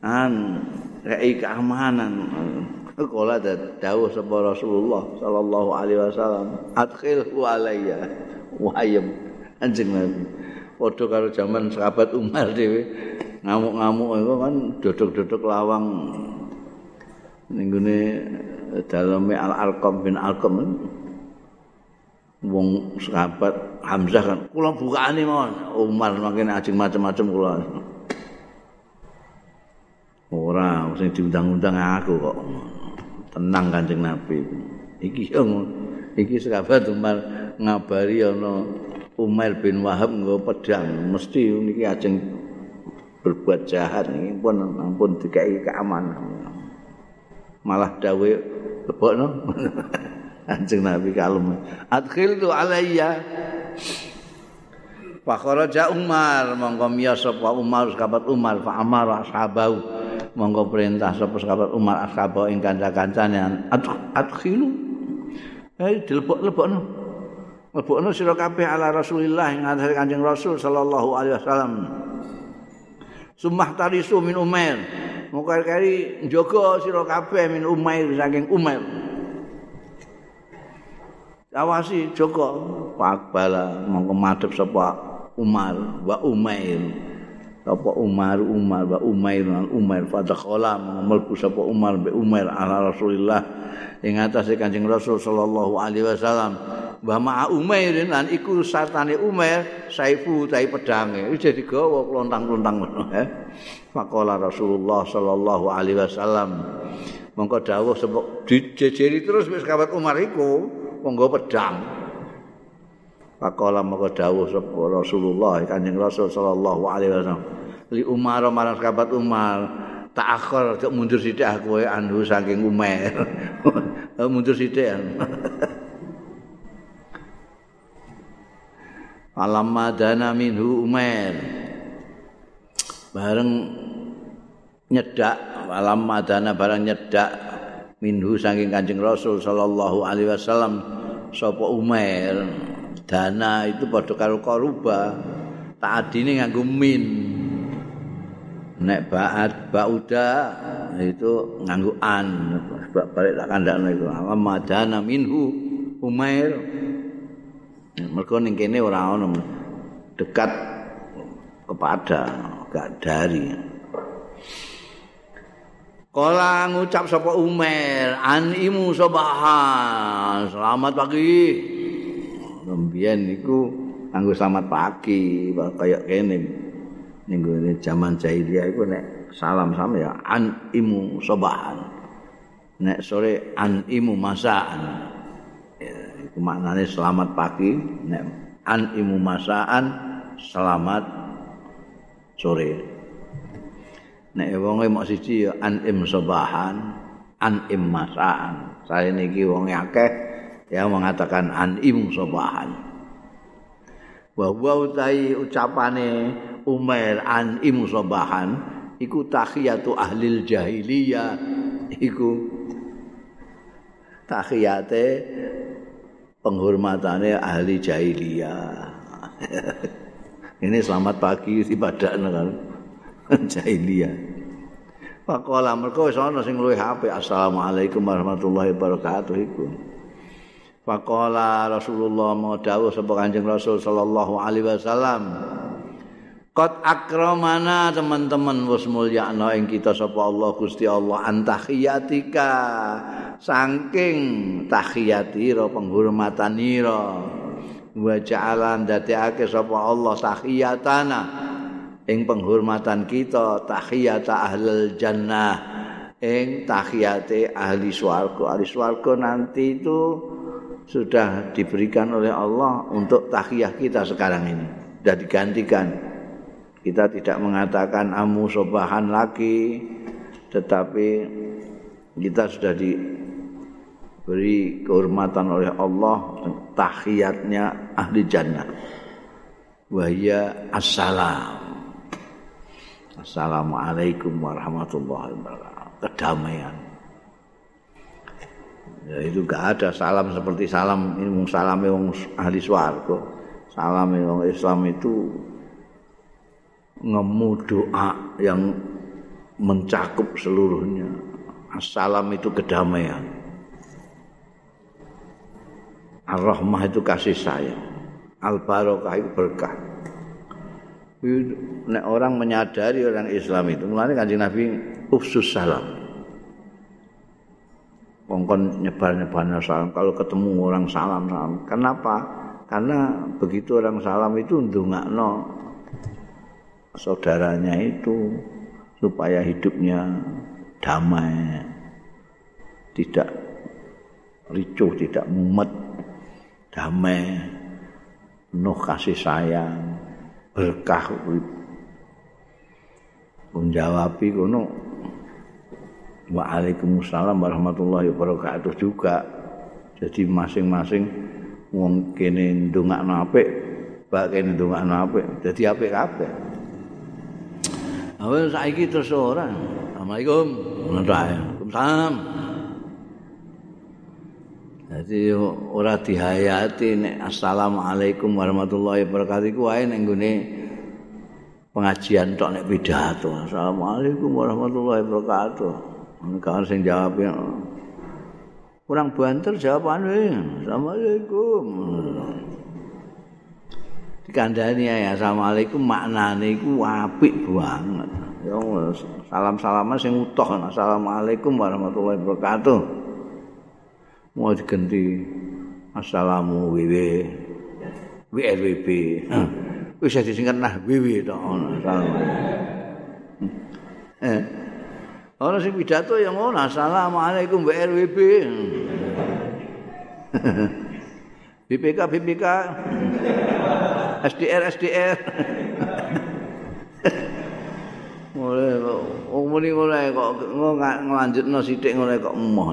an rei keamanan. Kala dawuh sapa Rasulullah sallallahu alaihi wasallam. Alayya. Wa ayyam anjing nabi. Padha karo zaman sahabat Umar dhewe. Ngamuk-ngamuk iku kan duduk-duduk lawang. Ning gone daleme Al-Alqam bin Alqam wong sahabat Hamzah kan kula bukaane mawon Umar makin ajeng macam-macam kula. Ora sing diundang-undang aku kok. Tenang kanjeng Nabi. Iki yo iki sahabat Umar ngabari ana Umar bin Wahab nggo pedang. Mesti niki ajeng berbuat jahat. Ini pun ampun dikai keamanan. Malah dawe lebokno Anjing Nabi kalem. Adkhil tu alayya. Fakharaja Umar monggo miyos sapa Umar sahabat Umar fa amara sahabau monggo perintah sapa sahabat Umar ashabau ing kanca-kancane adkhilu. Eh dilebok-lebokno. Lebokno sira kabeh ala Rasulillah ing ngathari Kanjeng Rasul sallallahu alaihi wasallam. Sumah tarisu min Umair. Monggo kari njogo sira kabeh min Umair saking Umair. Awasi Joko. Pakbala mongko madhep sapa? Umar. Wa Umair. Sapa Umar Umar. Wa Umair. Lan Umair fadakhala mlebu sapa Umar be Umair ala Rasulillah. Ing atase Kanjeng Rasul sallallahu alaihi wasallam. Wa ma'a Umair. Lan iku sartane Umair saifu tai pedange. Iki dadi gawa klontang-klontang ngono eh. Faqala Rasulullah sallallahu alaihi wasallam. Mongko dawuh sapa dijejeri terus wis kawat Umar iku monggo pedang. Pakola monggo dawuh sapa Rasulullah Kanjeng Rasul sallallahu alaihi wasallam. Li Umar marang sahabat Umar, tak akhir cek mundur sithik aku anhu saking Umar. mundur sithik. Alam madana minhu Umar. Bareng nyedak alam madana bareng nyedak minhu saking Kanjeng Rasul sallallahu alaihi wasallam sapa Umair dana itu padha karo koruba tak adine nganggo min. Nek baat bauda itu nganggo an balik tak kandakno iku madana minhu Umair. Mergo ning kene ora ono dekat kepada gak dari Kala ngucap sapa Umar, animu sobahan. Selamat pagi. Rembiyen niku anggo selamat pagi, kaya kene. Ning zaman jahiliyah iku nek salam sama ya animu sobahan. Nek sore animu masaan. Ya, iku maknane selamat pagi, nek animu masaan selamat sore. Nek wonge mok siji ya anim sabahan anim masaan saya niki wonge akeh ya mengatakan anim sabahan wa wa utai ucapane Umar anim sabahan iku tahiyatu ahli jahiliyah. Iku tahiyate penghormatane ahli jahiliyah. Ini selamat pagi ibadah kan jahiliyah. Faqala mergo wis ana sing luwih apik assalamualaikum warahmatullahi wabarakatuh iku. Faqala Rasulullah mau dawuh sapa Kanjeng Rasul sallallahu alaihi wasallam. Qad akramana teman-teman wis mulyakno ing kita sapa Allah Gusti Allah antahiyatika saking tahiyatira penghormatanira wa ja'alan dadekake sapa Allah tahiyatana ing penghormatan kita tahiyata ahlul jannah. Ing tahiyate ahli swarga. Ahli swarga nanti itu sudah diberikan oleh Allah untuk tahiyah kita sekarang ini. Sudah digantikan. Kita tidak mengatakan amu sobahan lagi tetapi kita sudah diberi kehormatan oleh Allah tahiyatnya ahli jannah. Wahya assalam Assalamualaikum warahmatullahi wabarakatuh. Kedamaian. Ya itu gak ada salam seperti salam ini salam yang ahli swarga. Salam yang Islam itu ngemu doa yang mencakup seluruhnya. Assalam itu kedamaian. Ar-Rahmah itu kasih sayang. Al-Barokah itu berkah. Nek orang menyadari orang Islam itu mulane kanjeng Nabi ufsus salam. Kongkon nyebar-nyebar salam kalau ketemu orang salam salam. Kenapa? Karena begitu orang salam itu ndongakno saudaranya itu supaya hidupnya damai tidak ricuh tidak mumet damai penuh kasih sayang berkah menjawabi kono Waalaikumsalam warahmatullahi wabarakatuh juga. Jadi masing-masing wong kene ndongakno apik, bak kene ndongakno apik, dadi apik kabeh. Awal saiki terus ora. Assalamualaikum. Waalaikumsalam. Jadi ora dihayati nek assalamualaikum warahmatullahi wabarakatuh iku wae ning gone pengajian tok nek pidato. Assalamualaikum warahmatullahi wabarakatuh. Kan sing jawab ya. Kurang banter jawabane. Assalamualaikum. Dikandani ya assalamualaikum maknane iku apik banget. Ya salam-salaman sing utuh. Assalamualaikum warahmatullahi wabarakatuh. Mau diganti assalamu WW WLWB wis disingkat nah WW to eh. Ana sing pidato yang ngono assalamualaikum WLWB BPK BPK SDR SDR mulai kok muni ngono kok nglanjutno sithik ngono kok emoh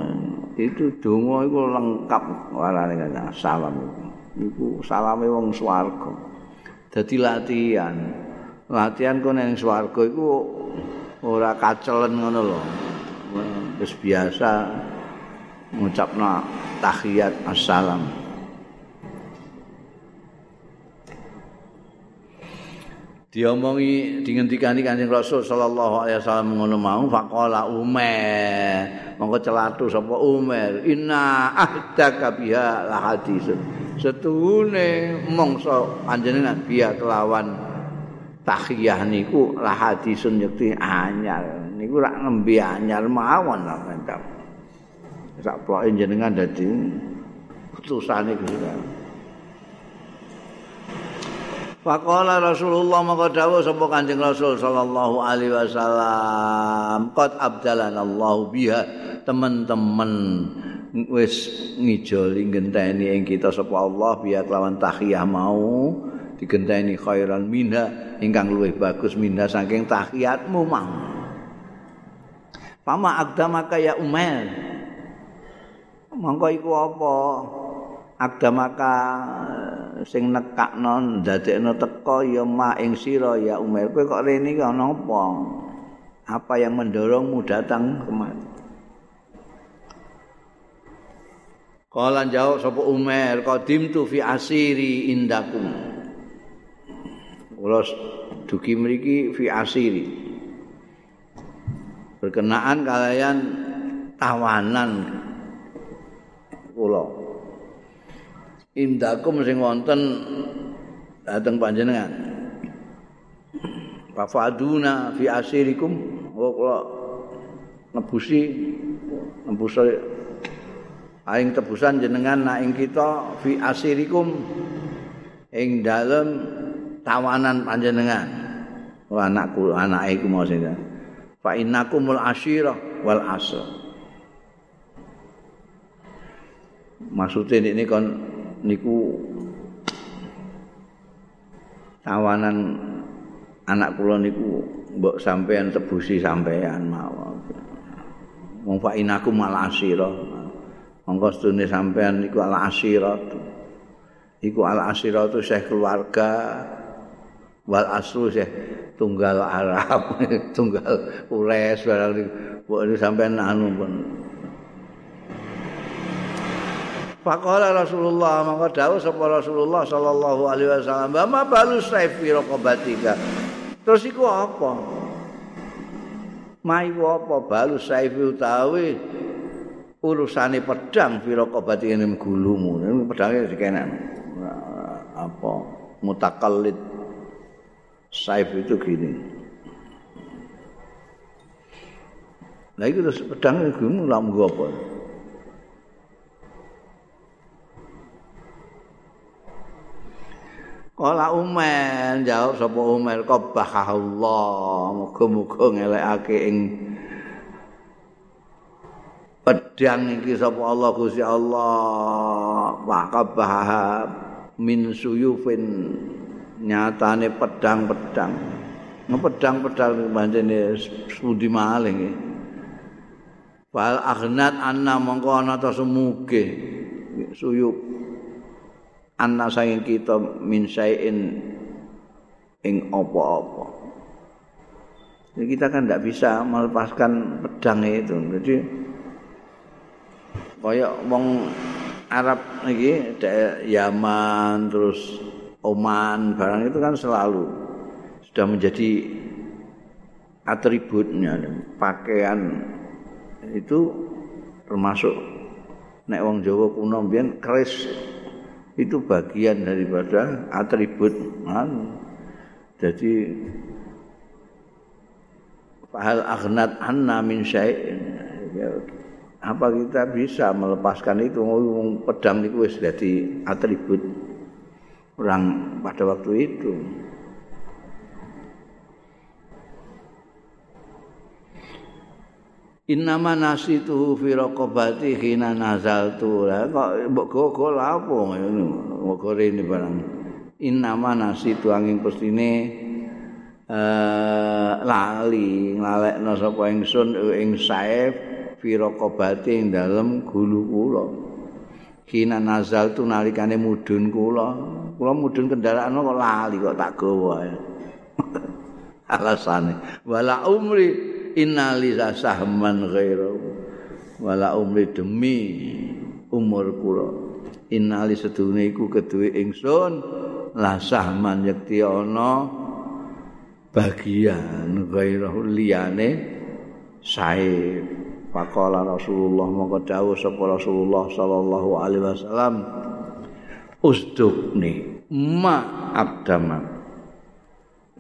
itu donga iku lengkap warane salam iku. Salame wong swarga. Dadi latihan. Latihan kok nang swarga iku ora kacelen ngono lho. Wis biasa ngucapna tahiyat assalam diomongi dingendikani Kanjeng Rasul sallallahu alaihi wasallam ngono mau faqala Umar monggo celatu sapa Umar inna ahdaka biha la hadisun Setuhune mongso panjenengan biya kelawan tahiyah niku la hadisun yakti anyar. Niku rak nembe anyar mawon lah mantap. Sak ploke jenengan dadi putusane Gusti Faqala Rasulullah maka dawuh sapa Kanjeng Rasul sallallahu alaihi wasallam, "Qad abdalanallahu biha." Teman-teman wis ngijoli ngenteni ing kita sapa Allah biya kelawan tahiyah mau digenteni khairan minha ingkang luwih bagus minha saking tahiyatmu mau. Pama agdamaka ya Umar. Mongko iku apa? Agdamaka sing nekakno ndadekno teko ya ma ing sira ya Umar. Kowe kok rene iki ana apa? Apa yang mendorongmu datang kemari? Kala jawab sapa Umar qadim tu fi asiri indakum. Kula dugi mriki fi asiri. Berkenaan kalian tawanan kula indakum sing wonten dateng panjenengan. Fafaduna fi asirikum. Wa kula nebusi nebus aing tebusan jenengan nak ing kita fi asirikum ing dalem tawanan panjenengan. Wa anakku anake iku mau sing fa innakumul asyirah wal asr. Maksudnya ini kon niku tawanan anak kula niku mbok sampean tebusi sampean mawon. Wong fa inaku malasira. Monggo sedune sampean niku al asirat. Iku al asirat itu syekh keluarga wal asru syekh tunggal Arab, tunggal Ures barang niku. Mbok sampean anu pun Faqala Rasulullah maka dawuh sapa Rasulullah sallallahu alaihi wasallam, "Ma balu saifi raqabatika?" Terus iku apa? Mai apa balu saifi utawi urusane pedang fi raqabati ing gulumu. Pedange dikenan. Apa mutakallid saif itu gini. Nah itu pedang gulumu lam apa? Kala Umar jawab sapa Umar qabahullah muga-muga ngelekake ing pedang iki sapa Allah Gusti Allah. Wa qabah min suyufin nyatane pedang-pedang. Pedang-pedang pancene sudi maling Fal aghnat anna mongko ana ta semuge suyuf anna saking kita min sayin ing apa-apa. Jadi kita kan tidak bisa melepaskan pedang itu. Jadi kayak wong Arab iki Yaman terus Oman barang itu kan selalu sudah menjadi atributnya pakaian itu termasuk nek wong Jawa kuno mbiyen keris itu bagian daripada atribut anu. Jadi fahal aghnat anna min syai'in. apa kita bisa melepaskan itu pedang itu wis dadi atribut orang pada waktu itu. Innama nasitu fi raqabati hina nazaltu. Lah kok mbok gogo apa ngono. Mbok rene barang. Innama nasitu angin pestine eh lali nglalekno sapa ingsun ing saif fi raqabati ing dalem gulu kula. Hina nazaltu nalikane mudun kula. Kula mudun kendaraan kok lali kok tak gawa. Alasane wala umri innali sahman ghairu wala umri demi umur kula. Innali sedune iku keduwe ingsun la sahman yakti ana bagian ghairu liyane sae. Pakola Rasulullah mongko dawuh sapa Rasulullah sallallahu alaihi wasallam usdukni ma abdamak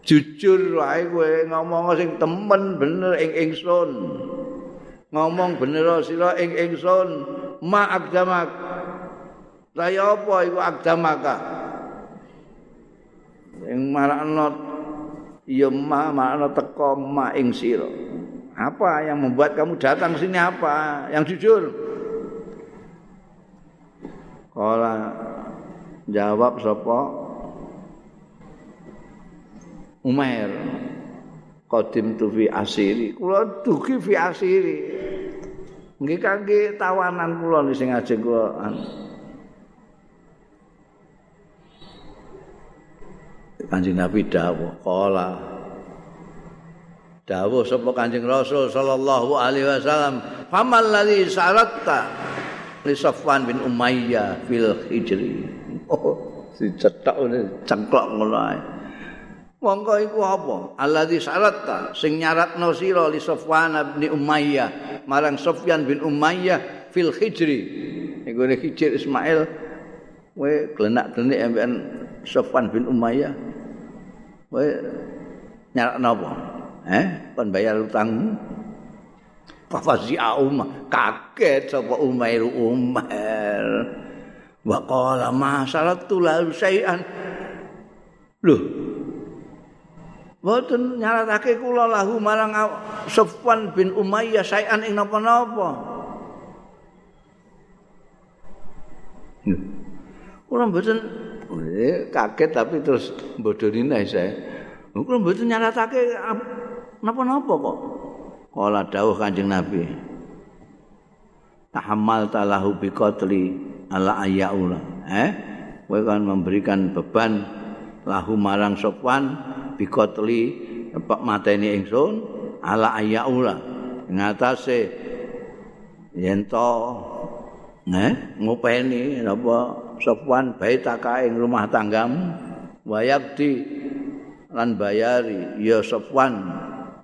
jujur wae kowe ngomong sing temen bener ing ingsun. Ngomong bener sira ing ingsun. Ma abdamak saya apa iku abdamaka ing marakno ya ma marakno teko ma ing sira. Apa yang membuat kamu datang sini apa? Yang jujur. Kala jawab sapa Umair. Qadim tu fi asiri. Kula dugi fi asiri. Nggih kangge tawanan kula sing ajeng kula Kanjeng Nabi dawuh kala dawuh sapa Kanjeng Rasul sallallahu alaihi wasallam famal ladzi saratta li Safwan bin Umayyah fil Hijri. Oh, si cetok ngene cengklok ngono ae. Monggo iku apa? Alladzi syaratta sing nyaratno sira li Safwan bin Umayyah marang Sufyan bin Umayyah fil Hijri. Iku ne Hijri Ismail kowe glenak-glenik ambekan Safwan bin Umayyah. Kowe nyaratno apa? Eh, kon bayar utangmu. Fafazi Umar kaget sapa Umair Umar. Wa qala ma salatu la sayan. Loh. Mboten nyaratake kula lahu marang Sufwan bin Umayyah sayan ing napa-napa. Kula mboten eh, kaget tapi terus bodoni saya. Kula mboten nyaratake napa-napa kok. Kala dawuh Kanjeng Nabi. Tahammal talahu biqatli ala ayaula. Eh? Kowe kan memberikan beban lahu marang Sofwan biqatli pak mateni ingsun ala ayaula. Ngatasé yen to eh ngopeni napa Sofwan baitaka ing rumah tanggamu wayakti lan bayari ya Sofwan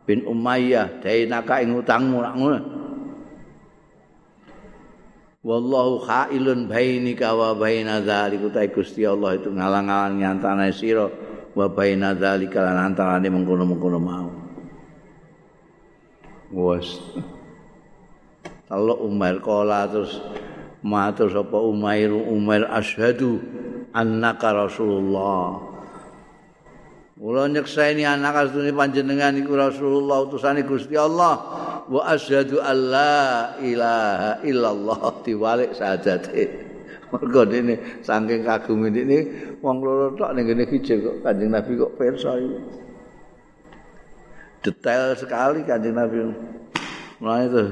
bin Umayyah dainaka ing utangmu ngono. Wallahu khailun bainika wa baina dzalika ta Gusti Allah itu ngalang-alang antara sira wa baina dzalika lan antarane mengkono-mengkono mau. Wes. Kalau Umar kala terus matur sapa Umair Umar asyhadu annaka Rasulullah. Kula nyekseni anak asune panjenengan iku Rasulullah utusane Gusti Allah wa asyhadu alla ilaha illallah diwalik sadate. Mergo dene saking kagum ini wong loro tok ning ngene kijil kok Kanjeng Nabi kok pirsa. Detail sekali Kanjeng Nabi. Mulane itu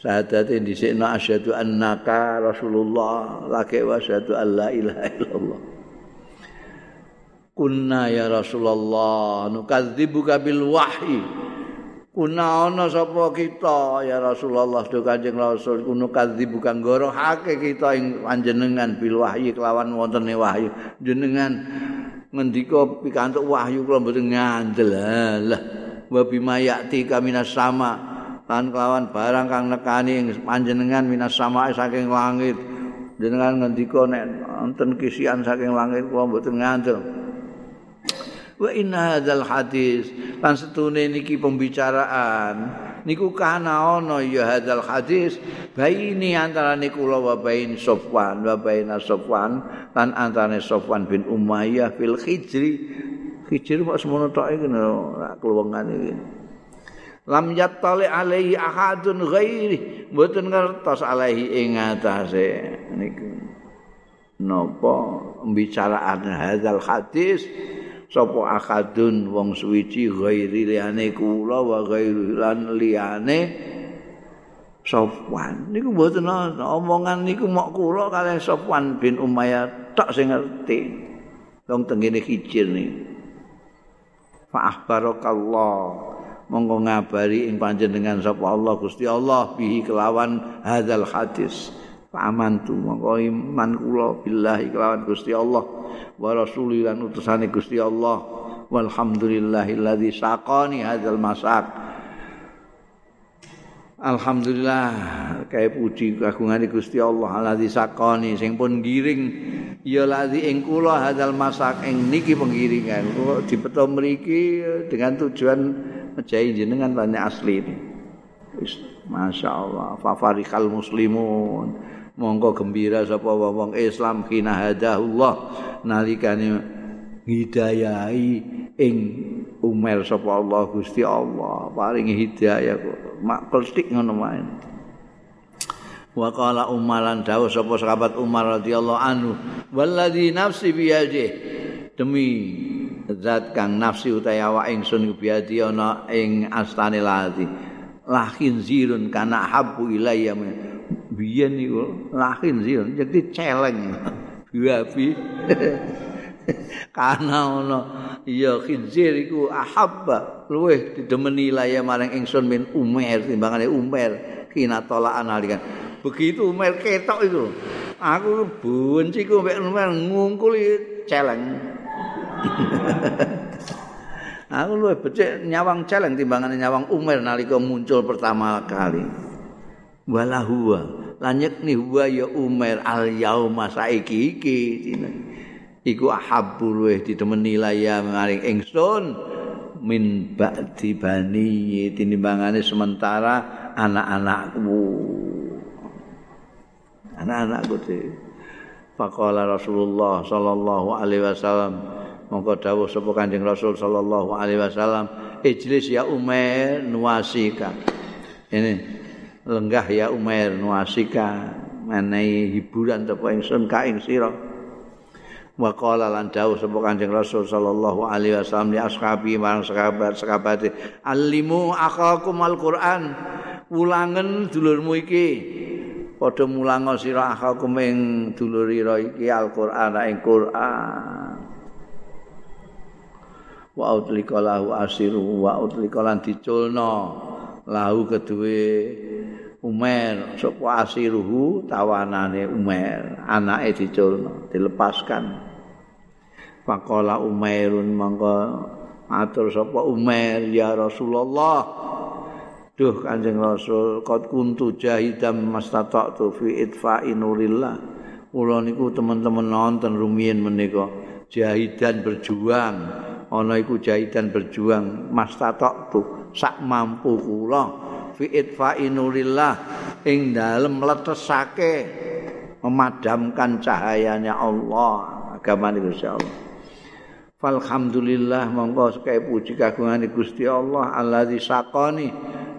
sadate dhisikno asyhadu annaka Rasulullah lake wa asyhadu alla ilaha illallah. kunna ya Rasulullah nukadzibuka bil wahyi kuna ana sapa kita? Ya Rasulullah do Kanjeng Rasul kuno kadzibuka ngorohake kita ing panjenengan bil wahyi kelawan wontene wahyu. Jenengan ngendika pikantuk wahyu kula mboten ngandel. Lah wa bima yati kaminas sama lan kelawan barang kang nekani ing panjenengan minas sama saking langit. Jenengan ngendika nek wonten kisian saking langit kula mboten ngandel wa inna hadzal hadis. Lan setune niki pembicaraan. Niku kana ana ya hadzal hadis. Baini antarane kula wa bain Sofwan wa bain Sofwan lan antarane Sofwan bin Umayyah fil Hijri. Hijri kok semono tok iki kluwengan iki. Lam yattali alaihi ahadun ghairi. Mboten ngertos alaihi ing atase niku. Napa pembicaraan hadzal hadis sapa akadun wong suwiji ghairi liyane kula wa ghairi lan liyane Sofwan. Niku mboten omongan niku mok kula kalian Sofwan bin Umayyah tak sing ngerti. Wong tengene hijir niku fa akhbarakallah monggo ngabari ing panjenengan sapa Allah Gusti Allah bihi kelawan hadzal hadis amantu monggo iman kula billahi kelawan Gusti Allah wa rasuli lan utusane Gusti Allah. Walhamdulillahilladzi saqani hadzal masak Alhamdulillah kaya puji kagungane Gusti Allah alladzi saqani sing pun giring ya ladzi ing kula hadal masak ing niki pengiringan kok dipeto mriki dengan tujuan mejahi jenengan banyak asli ini Masya Allah fafarikal muslimun monggo gembira sapa wong Islam. Kina hadahullah nalikane hidayahi ing Umar sapa Allah Gusti Allah. Paringi hidayah kok. Mak klestik ngono wae. Wa qala umaran dawuh sapa sahabat Umar radhiyallahu anhu walladzi nafsi biyadi demi zat kang nafsi utawa awak ingsun biyadi ana ing astane lati lahin zirun kana habu ilayya biyen niku lahin zirun jadi celeng. Biabi. Kana ana iya khinzir iku ahabba luweh didemeni laya maring ingsun min umer timbangane umer kina tolaan alikan begitu Umar ketok itu aku benci ku mbek Umar ngungkul celeng. Aku luwih becik nyawang celeng timbangane nyawang Umar nalika muncul pertama kali wala huwa. Lanyek ni huwa ya Umar al yauma saiki iki. Iku ahabbu luwih didemeni laya maring ingsun. Min ba'di bani tinimbangane sementara anak-anakku. Anak-anakku di Faqala Rasulullah sallallahu alaihi wasallam. Mongko dawuh sapa Kanjeng Rasul sallallahu alaihi wasallam. Ijlis ya Umar nuasika ini lenggah ya Umar nuasika menehi hiburan sapa ingsun ka ing sira. Wa qala lan dawuh sapa Kanjeng Rasul sallallahu alaihi wasallam li ashabi marang sahabat-sahabate alimu akhakum alquran. Ulangen dulurmu iki. Padha mulango sira akakum ing dulurira iki Al-Qur'an ing Qur'an. Wa utlika lahu asiru wa utlika lan diculno lahu keduwe Umar sapa asiruhu tawanane Umar anake diculno dilepaskan. Faqala Umairun monggo matur sapa Umar ya Rasulullah. Duh Kanjeng Rasul qad kuntu jahidan mastata'tu fi itfa'i nurillah. Kula niku teman-teman nonton rumiyin menika. Jahidan berjuang. Ana iku jahidan berjuang. Mastata'tu sak mampu kula fi itfa'i nurillah ing dalem mletesake memadamkan cahayanya Allah agama niku Allah. Alhamdulillah monggo sekaya puji kagungane Gusti Allah alladzi saqani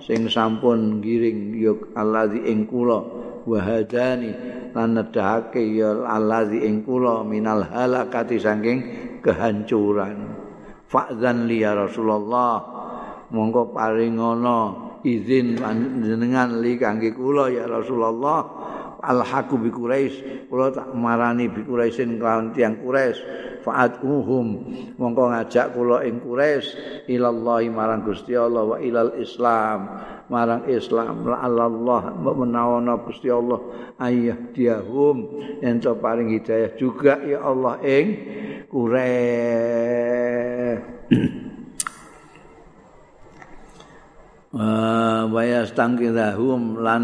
sing sampun giring ya allazi ing kula. Wahadani lan nedhake ya allazi ing kula minal halakati saking kehancuran. Fa'zan li ya Rasulullah. Monggo paringono izin panjenengan li kangge kula ya Rasulullah. Alhaqu bi quraish kula tak marani bi quraishin kelawan tiyang quraish fa'atuhum. Mongko ngajak kula ing Quraisy. Ilallahi marang Gusti Allah wa ilal Islam. Marang Islam la Allah menawana Gusti Allah. Ayah diahum ento paring hidayah juga ya Allah ing Quraisy wa yastangkidahum lan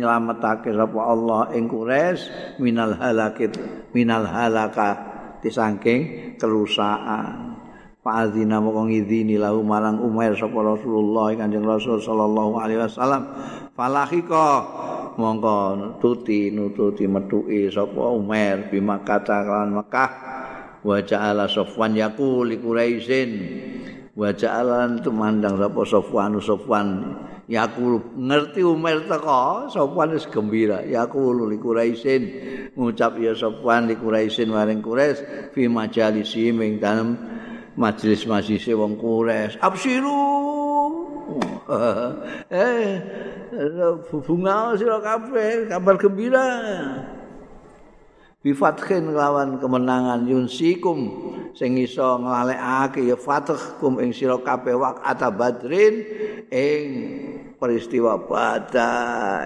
nyelametake sapa Allah ing Quraisy minal halakit minal halaka saking kerusakan. Fa'adzina moko ngidini lahu marang Umair sapa Rasulullah Kanjeng Rasul sallallahu alaihi wasallam. Falahika mongko tuti nututi metuki sapa Umair bima kan Mekah wa ja'ala Sofwan yaqul li Quraisyin wa ja'alan tumandang sapa Sofwan Sofwan Yakul ngerti Umar teko. Sofwan wis gembira Yakul li Quraisyin ngucap ya Sofwan li Quraisyin maring Quraisy fi majalisi ing dalem majelis majlis wong Quraisy. Absiru. Eh bunga sira kabeh kabar gembira bifathin lawan kemenangan yunsikum sing iso nglalekake ya fath kum ing sira kabeh waqt badrin ing peristiwa pada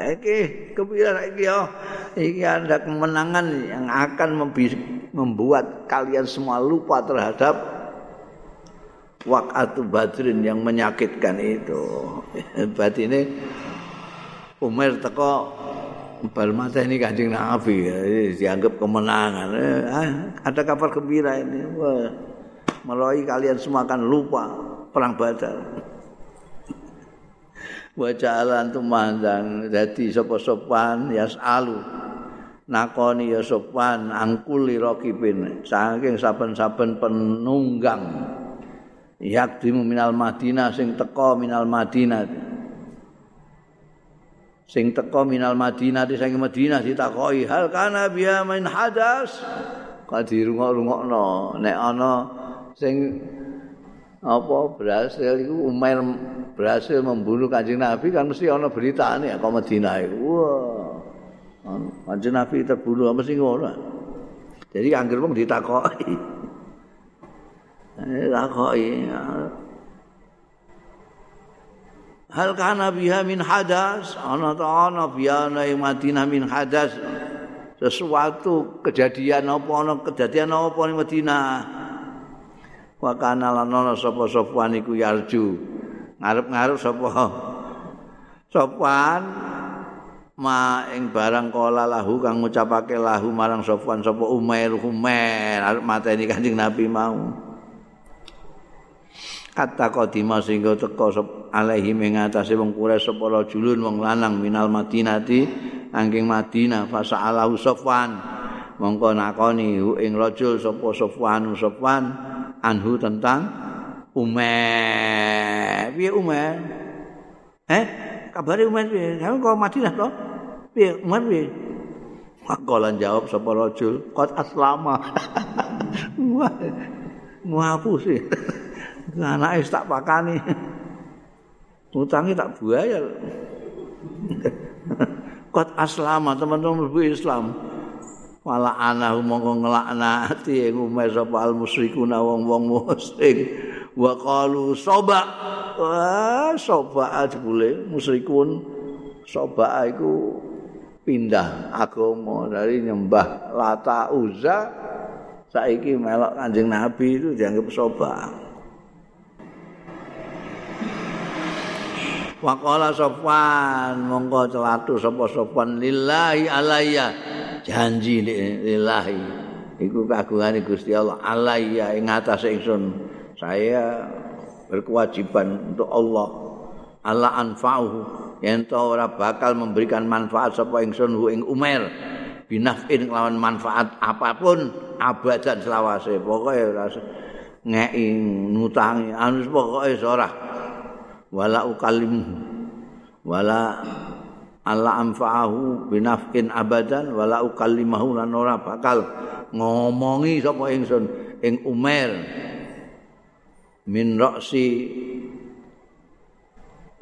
iki kepiye iki yo iki ada kemenangan yang akan membuat kalian semua lupa terhadap waktu badrin yang menyakitkan itu. Berarti ini Umar teko bal mata ini kanjeng Nabi dianggap kemenangan. Eh, ah, ada kabar gembira ini. Wah, melalui kalian semua akan lupa perang Badar. Wa ja'alan tumandang dadi sapa-sopan yasalu. Nakoni ya sopan angkuli rokipin saking saben-saben penunggang yakdimu minal Madinah sing teko minal Madinah sing teko minal Madinah di saking Madinah ditakoki hal kana biya main hadas? Kok dirungok-rungokno nek ana sing apa berhasil iku Umair berhasil membunuh Kanjeng Nabi kan mesti ana beritane kok Madinah iku. Wah Kanjeng Nabi terbunuh sing ngono? Jadi anggere wong ditakoki. Ditakoki hal kana biha min hadas? Ana ta ana biha Madinah min hadas. Sesuatu kejadian apa ana kejadian apa ning Madinah? Wa kana lan ana sapa sapa niku yarju. Ngarep-ngarep sapa? Sopan ma ing barang kala lahu kang ngucapake lahu marang sopan sapa Umair Umair arep mateni Kanjeng Nabi mau kata kodima sehingga teko alaihi mengatasi wong kure separa julun wong lanang minal madinati angking madinah. Fasa alahu sofwan mongko nakoni hu ing rajul sapa sofwan sofwan anhu tentang ume piye ume eh kabare ume piye? Kamu kok madinah to piye ume piye? Makolan jawab sapa rajul qad aslama. Wah ngapusi anake tak pakani. Utangi tak buaya. Kot aslama teman-teman mlebu Islam. Wala ana mongko nglaknati ing umeh sapa al musyrikuna wong-wong musyrik. Wa qalu soba. Wah, soba jebule musyrikun. Soba iku pindah agama dari nyembah Lata Uzza saiki melok Kanjeng Nabi itu dianggap soba. Waqala Sofwan monggo celatu sapa Sofwan lillahi alayya. Janji lillahi. Iku kagungane Gusti Allah alayya ing atase ingsun. Saya berkewajiban untuk Allah. Allah anfa'uhu. Yen ora bakal memberikan manfaat sapa ingsun hu ing Umar. Binafin lawan manfaat apapun abadan selawase. Pokoke ngeki nutangi anu pokoke ora wala ukalim wala Allah anfa'ahu binafkin abadan wala ukallimahu lan ora bakal ngomongi sapa ingsun ing Umar. Min ra'si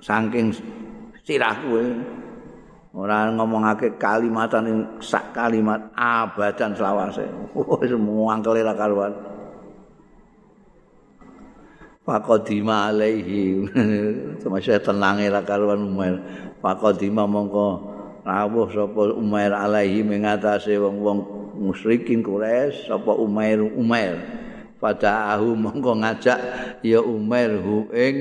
saking sirahku ora ngomongake kalimatan sak kalimat abadan selawase. Wis muangkel ra karuan Fakodima alaihi. Semasa tenangi rakaruan Umair. Fakodima mongko Rawuh sapa Umair alaihi Mengatasi wong-wong musyrikin Quraisy sapa Umair Umair. Pada ahu mongko ngajak ya Umair hu ing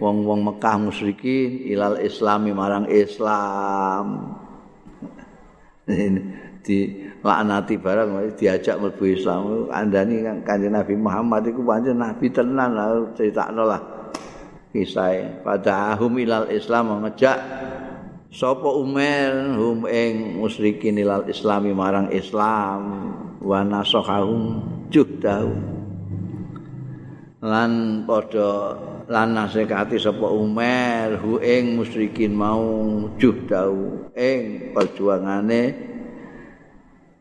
wong-wong Mekah musyrikin ilal islami marang Islam. Di laknati barang diajak mlebu Islam. Andani kanjeng Nabi Muhammad iku pancen nabi tenan critakno lah kisah pada ahum ilal Islam ngejak sapa Umar hum ing musyrikin ilal Islami marang Islam. Wa nasahum juhdahu lan padha lan nasekati sapa Umar hu ing musyrikin mau juhdahu ing perjuangane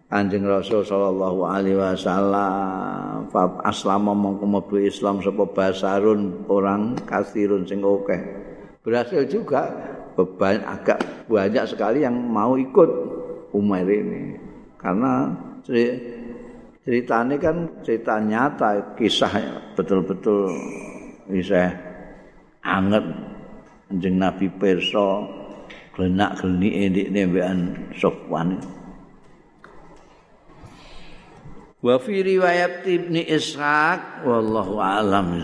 Kanjeng Rasul sallallahu alaihi wasallam fa aslama mongko Islam sapa basarun orang kasirun sing akeh. Berhasil juga beban agak banyak sekali yang mau ikut Umar ini. Karena ceritanya kan cerita nyata, kisah betul-betul bisa anget Kanjeng Nabi Perso glenak-glenik ndekne mbekan Sofwan. Wa fi riwayat ibni ishaq wallahu a'lam